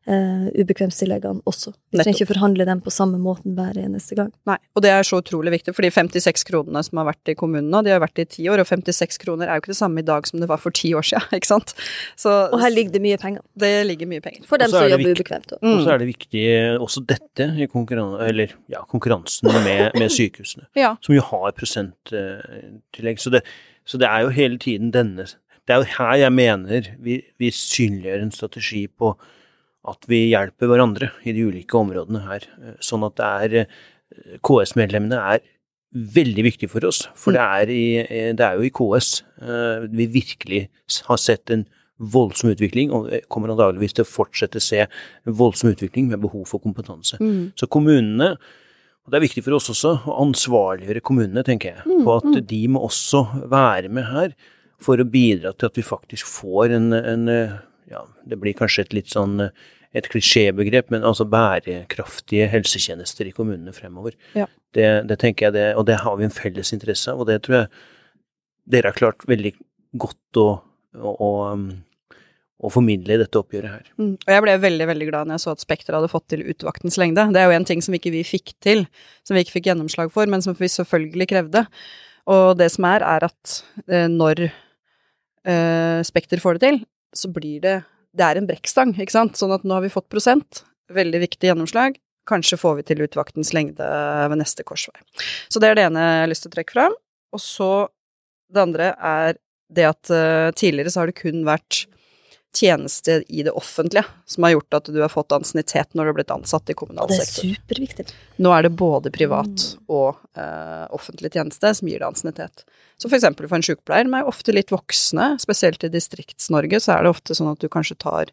eh, ubekvemstilleggene også. Vi trenger ikke forhandle dem på samme måten hver eneste gang. Nei, og det er så utrolig viktig, for de 56 kronene som har vært i kommunen nå, de har vært i ti år, og 56 kroner er jo ikke det samme i dag som det var for ti år siden, ikke sant? Så Og her ligger det mye penger. det ligger mye penger. For dem som er jobber viktig- ubekvemt. også. Og så Mm. er det viktig også dette i konkurran eller, ja, konkurransen med, med sykehusene, Ja. som jo har prosenttillegg. Så det, så det er jo hele tiden denne Det er jo her jeg mener vi, vi synliggjør en strategi på at vi hjelper hverandre i de ulike områdene her. Sånn at det er eh, KS-medlemmene er veldig viktig for oss, for det er, i, eh, det er jo i KS eh, vi virkelig har sett en voldsom utvikling, og kommer antageligvis til å fortsette å se en voldsom utvikling med behov for kompetanse. Mm. Så kommunene, og det er viktig for oss også å ansvarliggjøre kommunene, tenker jeg, på at de må også være med her for å bidra til at vi faktisk får en, en ja, det blir kanskje et litt sånn eh, et klisjébegrep, men altså bærekraftige helsetjenester i kommunene fremover. Ja. Det, det tenker jeg det, og det har vi en felles interesse av, og det tror jeg dere har klart veldig godt å, å, å, um, å formidle i dette oppgjøret her. Mm. Og jeg ble veldig veldig glad når jeg så at Spekter hadde fått til utvaktens lengde. Det er jo en ting som ikke vi fikk til, som vi ikke fikk gjennomslag for, men som vi selvfølgelig krevde. Og det som er, er at eh, når eh, Spekter får det til, så blir det Det er en brekkstang, ikke sant? Sånn at nå har vi fått prosent. Veldig viktig gjennomslag. Kanskje får vi til utvaktens lengde ved neste korsvei. Så det er det ene jeg har lyst til å trekke fram. Og så det andre er det at uh, tidligere så har det kun vært tjeneste i det offentlige som har gjort at du har fått ansiennitet når du har blitt ansatt i kommunal Og det er superviktig. Nå er det både privat og eh, offentlig tjeneste som gir deg ansiennitet. Så for eksempel for en sykepleier, de er ofte litt voksne, spesielt i Distrikts-Norge, så er det ofte sånn at du kanskje tar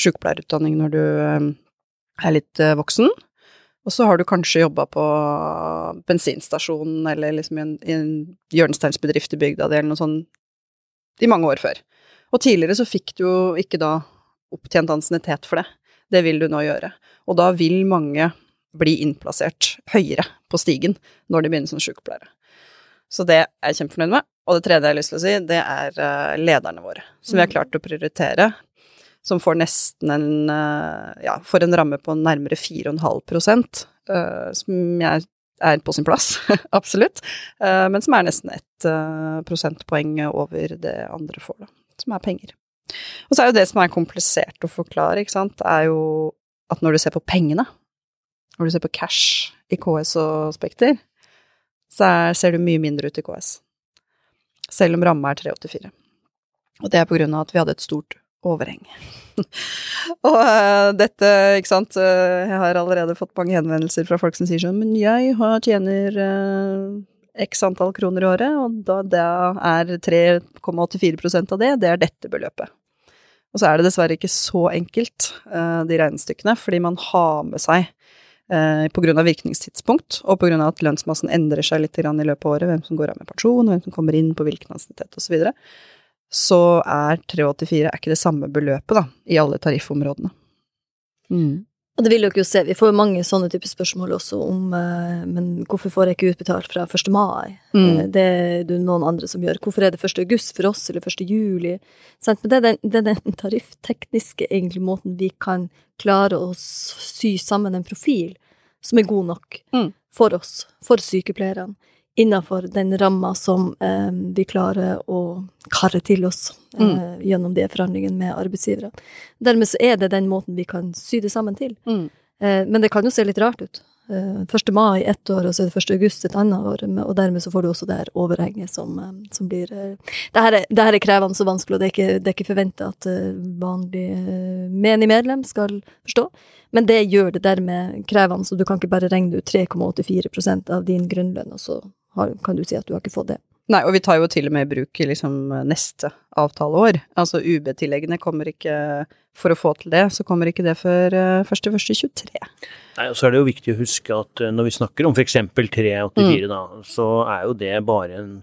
sykepleierutdanning når du eh, er litt eh, voksen. Og så har du kanskje jobba på bensinstasjonen eller liksom i en, i en hjørnesteinsbedrift i bygda di eller noe sånt i mange år før. Og tidligere så fikk du jo ikke da opptjent ansiennitet for det. Det vil du nå gjøre. Og da vil mange bli innplassert høyere på stigen når de begynner som sykepleiere. Så det er jeg kjempefornøyd med. Og det tredje jeg har lyst til å si, det er eh, lederne våre, som vi har klart å prioritere. Som får nesten en eh, ja, får en ramme på nærmere 4,5 uh, som jeg er på sin plass, absolutt. Eh, men som er nesten ett eh, prosentpoeng over det andre får, da. Som er penger. Og så er jo det som er komplisert å forklare, ikke sant, er jo at når du ser på pengene, når du ser på cash i KS og Spekter, så er, ser du mye mindre ut i KS. Selv om ramma er 384. Og det er på grunn av at vi hadde et stort overheng. og uh, dette, ikke sant, uh, jeg har allerede fått mange henvendelser fra folk som sier sånn, men jeg tjener eh, x antall kroner i året, og da, da er 3,84% av det, det er dette beløpet. Og så er det dessverre ikke så enkelt, eh, de regnestykkene, fordi man har med seg eh, på grunn av virkningstidspunkt, og på grunn av at lønnsmassen endrer seg litt i løpet av året, hvem som går av med pensjon, hvem som kommer inn på hvilken ansiennitet osv., så, videre, så er 384 er ikke det samme beløpet da, i alle tariffområdene. Mm. Og det vil dere jo se, vi får jo mange sånne typer spørsmål også om eh, men hvorfor får jeg ikke utbetalt fra 1. mai? Mm. Eh, Det er det noen andre som gjør. Hvorfor er det 1. august for oss, eller 1. juli? Men det er den, det er den tarifftekniske egentlig måten vi kan klare å sy sammen en profil som er god nok Mm. for oss, for sykepleierne, innenfor den ramma som eh, vi klarer å karre til oss eh, gjennom de forhandlingene med arbeidsgivere. Dermed så er det den måten vi kan sy det sammen til. Mm. Eh, men det kan jo se litt rart ut. Eh, 1. mai ett år, og så er det 1. august et annet år, og dermed så får du også det her overhenget som, eh, som blir eh, det, her er, det her er krevende og vanskelig, og det er ikke, det er ikke forventa at eh, vanlig eh, menig medlem skal forstå, men det gjør det dermed krevende, så du kan ikke bare regne ut 3,84% av din grunnlønn, og så har, kan du si at du har ikke fått det. Nei, og vi tar jo til og med i bruk liksom neste avtaleår. Altså UB-tilleggene kommer ikke For å få til det, så kommer ikke det før uh, 1.1.23. Nei, og så er det jo viktig å huske at når vi snakker om f.eks. 384, mm. da, så er jo det bare en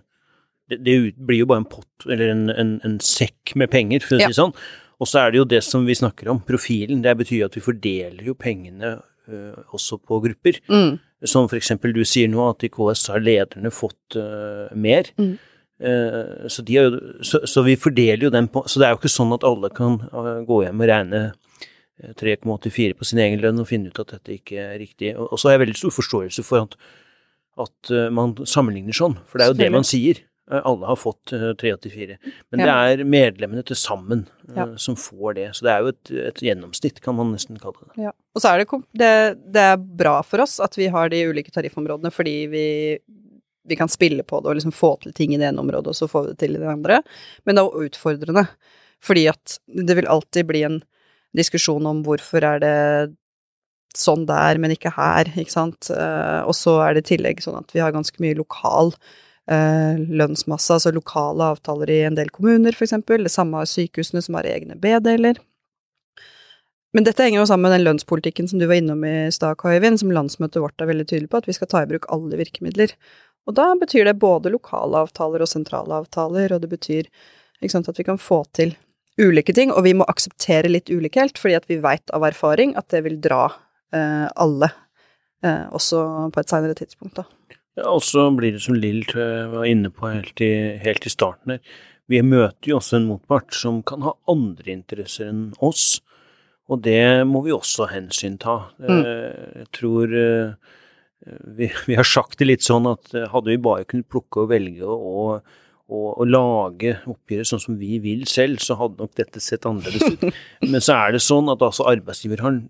det, det, blir jo bare en pott, eller en, en, en sekk med penger, for å si det sånn. Og så er det jo det som vi snakker om, profilen. Det betyr at vi fordeler jo pengene ø, også på grupper. Mm. Som eksempel du sier nå, at i KS har lederne fått uh, mer. Mm. Uh, så, jo, så, så, vi fordeler jo den på Så det er jo ikke sånn at alle kan gå hjem og regne 3,84 på sin egen lønn og finne ut at dette ikke er riktig. Og, og så har jeg veldig stor forståelse for at, at man sammenligner sånn, for det er jo det man sier. Eh, alle har fått 384. Eh, Men ja. det er medlemmene til sammen eh, som får det. Så det er jo et, et, gjennomsnitt, kan man nesten kalle det. Ja. Og så er det, det, det, er bra for oss at vi har de ulike tariffområdene, fordi vi, vi kan spille på det og liksom få til ting i det ene området, og så får vi det til i det andre. Men det er også utfordrende, fordi at det vil alltid bli en diskusjon om hvorfor er det sånn der, men ikke her, ikke sant. Og så er det i tillegg sånn at vi har ganske mye lokal lønnsmasse, altså lokale avtaler i en del kommuner, eksempel. Det samme har sykehusene som har egne B-deler. Men dette henger jo sammen med den lønnspolitikken som du var innom i stad, Kaivind, som landsmøtet vårt er veldig tydelig på, at vi skal ta i bruk alle virkemidler. Og da betyr det både lokale avtaler og sentrale avtaler, og det betyr sant, at vi kan få til ulike ting, og vi må akseptere litt ulikhet, fordi at vi veit av erfaring at det vil dra eh, alle, eh, også på et seinere tidspunkt, da. Ja, og så blir det som Lill var inne på helt i, helt i starten her, vi møter jo også en motpart som kan ha andre interesser enn oss, og det må vi også hensynta. Mm. Eh, jeg tror eh, vi, vi, har sagt det litt sånn at eh, hadde vi bare kunnet plukke og velge og, og, og lage oppgjøret sånn som vi vil selv, så hadde nok dette sett annerledes ut. Men så er det sånn at altså arbeidsgiver har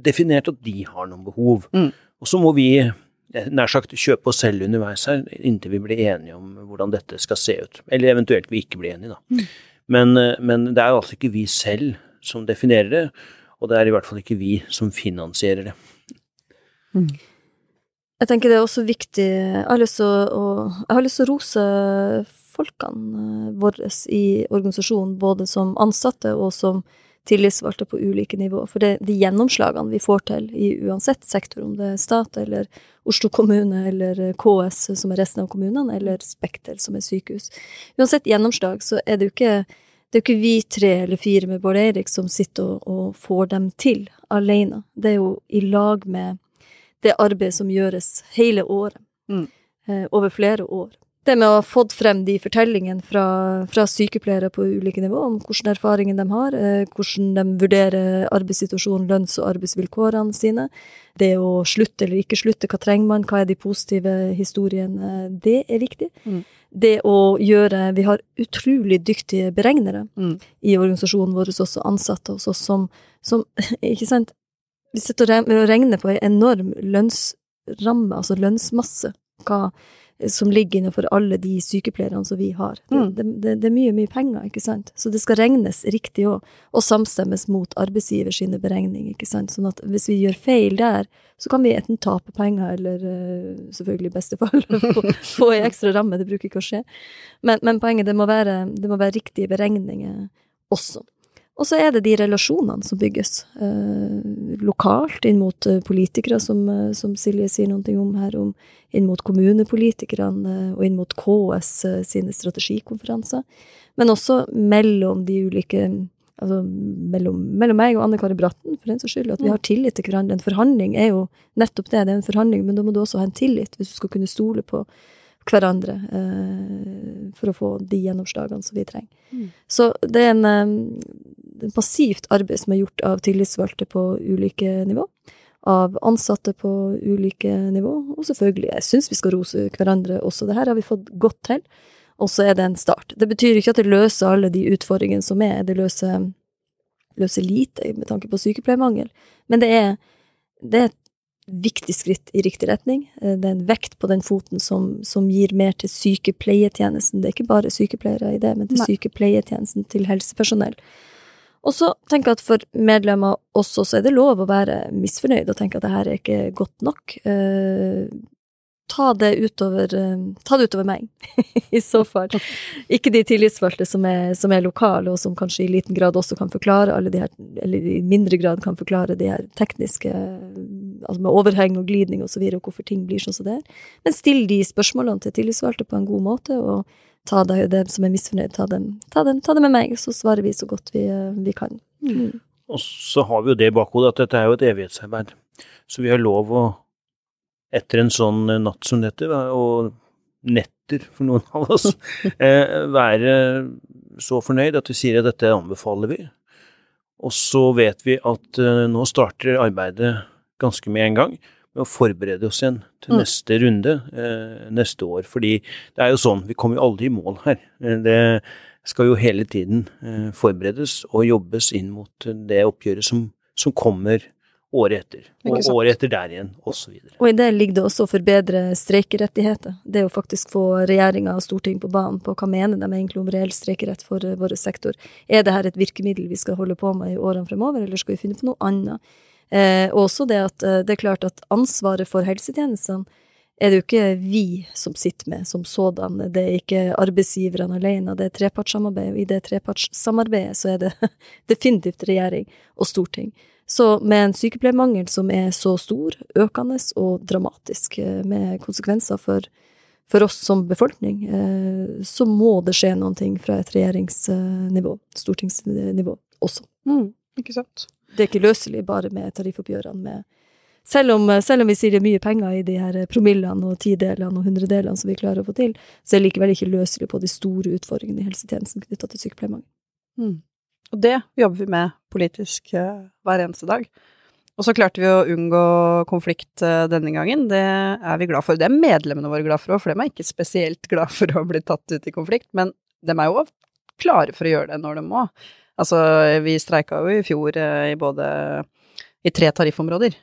definert at de har noen behov, mm. og så må vi nær sagt kjøpe og selge underveis her, inntil vi blir enige om hvordan dette skal se ut. Eller eventuelt vi ikke blir enige, da. Mm. Men, eh, men, det er altså ikke vi selv som definerer det, og det er i hvert fall ikke vi som finansierer det. Mm. Jeg tenker det er også viktig Jeg har lyst til å, jeg har lyst til å rose folkene eh, våre i organisasjonen, både som ansatte og som tillitsvalgte på ulike nivå. For det, de gjennomslagene vi får til i uansett sektor, om det er stat eller Oslo kommune eller KS, som er resten av kommunene, eller Spekter, som er sykehus. Uansett gjennomslag, så er det jo ikke det er jo ikke vi tre eller fire med Bård Eirik som sitter og, og, får dem til alene. Det er jo i lag med det arbeidet som gjøres hele året. Mm. Eh, over flere år det med å ha fått frem de fortellingene fra, fra sykepleiere på ulike nivå om hvilke erfaringer de har, eh, hvordan de vurderer arbeidssituasjonen, lønns- og arbeidsvilkårene sine, det å slutte eller ikke slutte, hva trenger man, hva er de positive historiene, det er viktig. Mm. Det å gjøre Vi har utrolig dyktige beregnere mm. i organisasjonen vår, også ansatte hos oss, som, som Ikke sant? Vi sitter og regner på en enorm lønnsramme, altså lønnsmasse. Hva som ligger innenfor alle de sykepleierne som vi har. Mm. Det, det, det, er mye, mye penger, ikke sant. Så det skal regnes riktig òg, og samstemmes mot arbeidsgiver sine beregninger, ikke sant. Sånn at hvis vi gjør feil der, så kan vi enten tape penger, eller uh, selvfølgelig i beste fall få, få ei ekstra ramme. Det bruker ikke å skje. Men, men poenget, det må, være, det må være riktige beregninger også. Og så er det de relasjonene som bygges eh, lokalt inn mot eh, politikere, som, eh, som, Silje sier noe om her, om, inn mot kommunepolitikerne eh, og inn mot KS sine strategikonferanser. Men også mellom de ulike Altså mellom, mellom meg og Anne Kari Bratten, for den saks skyld. At vi har tillit til hverandre. En forhandling er jo nettopp det, det er en forhandling, men da må du også ha en tillit, hvis du skal kunne stole på hverandre eh, for å få de gjennomslagene som vi trenger. Mm. Så det er en, en passivt arbeid som er gjort av tillitsvalgte på ulike nivå. Av ansatte på ulike nivå, og selvfølgelig, jeg syns vi skal rose hverandre også. Det her har vi fått godt til, og så er det en start. Det betyr ikke at det løser alle de utfordringene som er, det løser, løser lite med tanke på sykepleiermangel, men det er, det er et viktig skritt i riktig retning. Eh, det er en vekt på den foten som, som gir mer til sykepleietjenesten. Det er ikke bare sykepleiere i det, men til Nei. sykepleietjenesten til helsepersonell. Og så tenker jeg at for medlemmer også, så er det lov å være misfornøyd og tenke at det her er ikke godt nok. Eh, ta det utover, eh, ta det utover meg, i så fall. Ikke de tillitsvalgte som er, som er lokale, og som kanskje i liten grad også kan forklare alle de her, eller i mindre grad kan forklare de her tekniske, altså med overheng og glidning og så videre, og hvorfor ting blir sånn som det er. Men still de spørsmålene til tillitsvalgte på en god måte, og ta det, dem som er misfornøyd, ta dem, ta, ta dem med meg, så svarer vi så godt vi, eh, vi kan. Mm. Og så har vi jo det i bakhodet at dette er jo et evighetsarbeid. Så vi har lov å, etter en sånn natt som dette, og netter for noen av oss, eh, være så fornøyd at vi sier at dette anbefaler vi. Og så vet vi at eh, nå starter arbeidet ganske med en gang med å forberede oss igjen til mm. neste runde eh, neste år. Fordi det er jo sånn, vi kommer jo aldri i mål her. Det skal jo hele tiden forberedes og jobbes inn mot det oppgjøret som, som kommer året etter, og året etter der igjen, osv. Og, og i det ligger det også å forbedre streikerettigheter. Det å faktisk få regjeringa og Stortinget på banen på hva mener de egentlig om reell streikerett for uh, vår sektor. Er det her et virkemiddel vi skal holde på med i årene fremover, eller skal vi finne på noe annet? Eh, også det at uh, det er klart at ansvaret for helsetjenestene er det jo ikke vi som sitter med som sådan. Det er ikke arbeidsgiverne alene, det er trepartssamarbeid. Og i det trepartssamarbeidet så er det definitivt regjering og storting. Så med en sykepleiermangel som er så stor, økende og dramatisk, eh, med konsekvenser for, for oss som befolkning, eh, så må det skje noen ting fra et regjeringsnivå, stortingsnivå, også. Mm, ikke sant. Det er ikke løselig bare med tariffoppgjørene med selv om, selv om, vi sier det er mye penger i de her promillene og tidelene og hundredelene som vi klarer å få til, så er det likevel ikke løselig på de store utfordringene i helsetjenesten knytta til sykepleiermangel. Mm. Og det jobber vi med politisk uh, hver eneste dag. Og så klarte vi å unngå konflikt uh, denne gangen. Det er vi glad for. Det er medlemmene våre glad for òg, for de er ikke spesielt glad for å bli tatt ut i konflikt, men de er jo klare for å gjøre det når de må. Altså, vi streika jo i fjor uh, i både i tre tariffområder.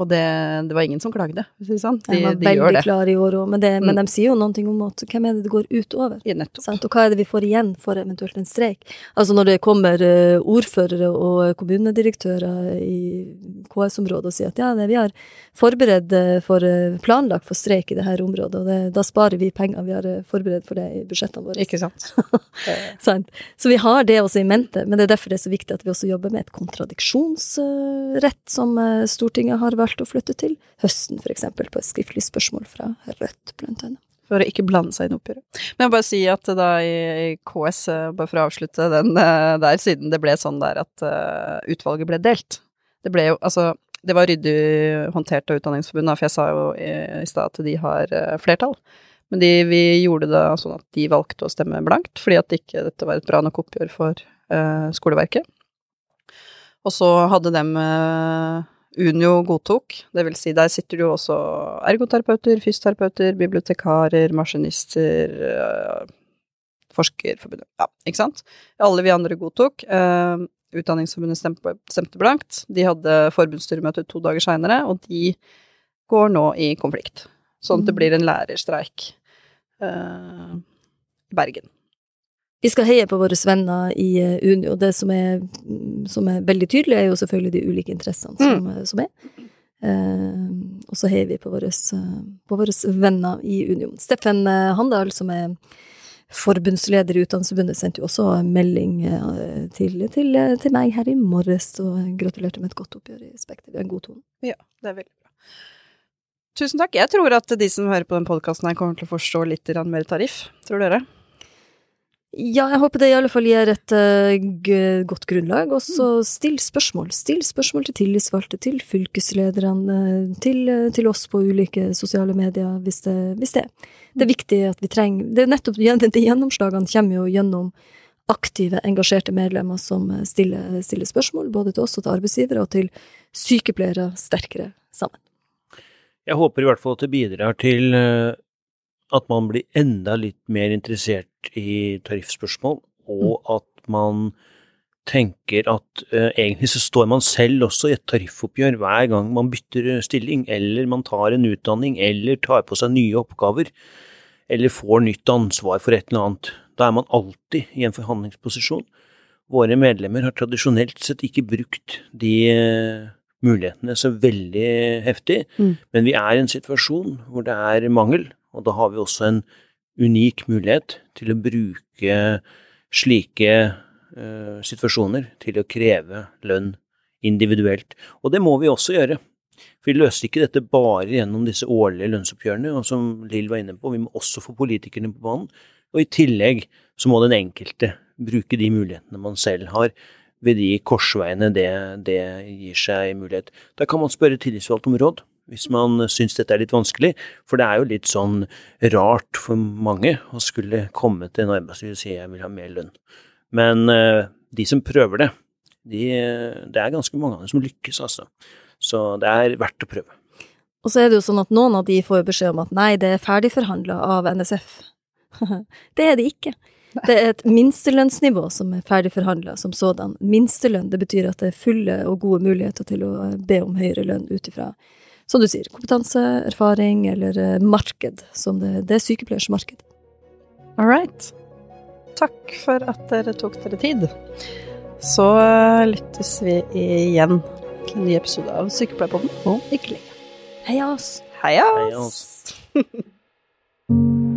Og det, det, var ingen som klagde, for å si det sånn. De, var de veldig klare i år òg, men, mm. men, de sier jo noen ting om at hvem er det det går utover? Ja. Og hva er det vi får igjen for eventuelt en streik? Altså når det kommer uh, ordførere og kommunedirektører i KS-området og sier at ja, det, vi har forberedt uh, for uh, planlagt for streik i dette området, og det, da sparer vi penger, vi har forberedt for det i budsjettene våre. Ikke sant. sant. Så vi har det også i mente, men det er derfor det er så viktig at vi også jobber med et kontradiksjonsrett som Stortinget har valgt valgt å flytte til høsten, f.eks., på et skriftlig spørsmål fra Rødt, blant annet. For å ikke blande seg inn i oppgjøret. Men jeg bare si at da i KS, eh, bare for å avslutte den eh, der, siden det ble sånn der at uh, utvalget ble delt Det ble jo, altså det var ryddig håndtert av Utdanningsforbundet, for jeg sa jo i, stad at de har flertall. Men de, vi gjorde det sånn at de valgte å stemme blankt, fordi at ikke dette var et bra nok oppgjør for uh, skoleverket. Og så hadde dem uh, Unio godtok. Det vil si, der sitter det jo også ergoterapeuter, fysioterapeuter, bibliotekarer, maskinister, øh, Forskerforbundet Ja, ikke sant? Alle vi andre godtok. Uh, Utdanningsforbundet stemte, stemte, blankt. De hadde forbundsstyremøte to dager seinere, og de går nå i konflikt. Sånn at det mm. blir en lærerstreik uh, i Bergen. Vi skal heie på våre venner i eh, Unio. Det som er, som er, veldig tydelig, er jo selvfølgelig de ulike interessene som, mm. som er. Eh, og så heier vi på våre, på våre venner i Unio. Steffen eh, Handal, som er forbundsleder i Utdanningsforbundet, sendte jo også melding eh, til, til, til, meg her i morges og gratulerte med et godt oppgjør i Spekter. Vi har en god tone. Ja, det er veldig bra. Tusen takk. Jeg tror at de som hører på den podkasten her, kommer til å forstå litt mer tariff. Tror dere? Ja, jeg håper det i alle fall gir et uh, godt grunnlag. Og så still spørsmål. Still spørsmål til tillitsvalgte, til fylkeslederne, til, uh, til, oss på ulike sosiale medier, hvis det, hvis det. Det er viktig at vi trenger Det er nettopp de gjennomslagene kommer jo gjennom aktive, engasjerte medlemmer som eh, stiller, stiller spørsmål, både til oss og til arbeidsgivere, og til sykepleiere sterkere sammen. Jeg håper i hvert fall at det bidrar til at man blir enda litt mer interessert i tariffspørsmål, og mm. at man tenker at uh, egentlig så står man selv også i et tariffoppgjør hver gang man bytter stilling, eller man tar en utdanning, eller tar på seg nye oppgaver, eller får nytt ansvar for et eller annet. Da er man alltid i en forhandlingsposisjon. Våre medlemmer har tradisjonelt sett ikke brukt de uh, mulighetene så veldig heftig. Mm. Men vi er i en situasjon hvor det er mangel, og da har vi også en unik mulighet til å bruke slike uh, situasjoner til å kreve lønn individuelt. Og det må vi også gjøre. For vi løser ikke dette bare gjennom disse årlige lønnsoppgjørene, og som Lill var inne på, vi må også få politikerne på banen. Og i tillegg så må den enkelte bruke de mulighetene man selv har, ved de korsveiene det, det gir seg mulighet. Da kan man spørre tillitsvalgte om råd, hvis man syns dette er litt vanskelig, for det er jo litt sånn rart for mange å skulle komme til en arbeidsgiver og si jeg vil ha mer lønn. Men eh, de som prøver det, de, det er ganske mange av dem som lykkes, altså. Så det er verdt å prøve. Og så er det jo sånn at noen av de får beskjed om at nei, det er ferdigforhandla av NSF. det er det ikke. Det er et minstelønnsnivå som er ferdigforhandla som sådan. Minstelønn, det betyr at det er fulle og gode muligheter til å be om høyere lønn ut ifra, som du sier, kompetanse, erfaring eller eh, marked, som det, det er sykepleiers marked. All right. Takk for at dere tok dere tid. Så eh, lyttes vi igjen til en ny episode av Sykepleierpodden om ikke lenge. Heia oss! Heia Heia oss!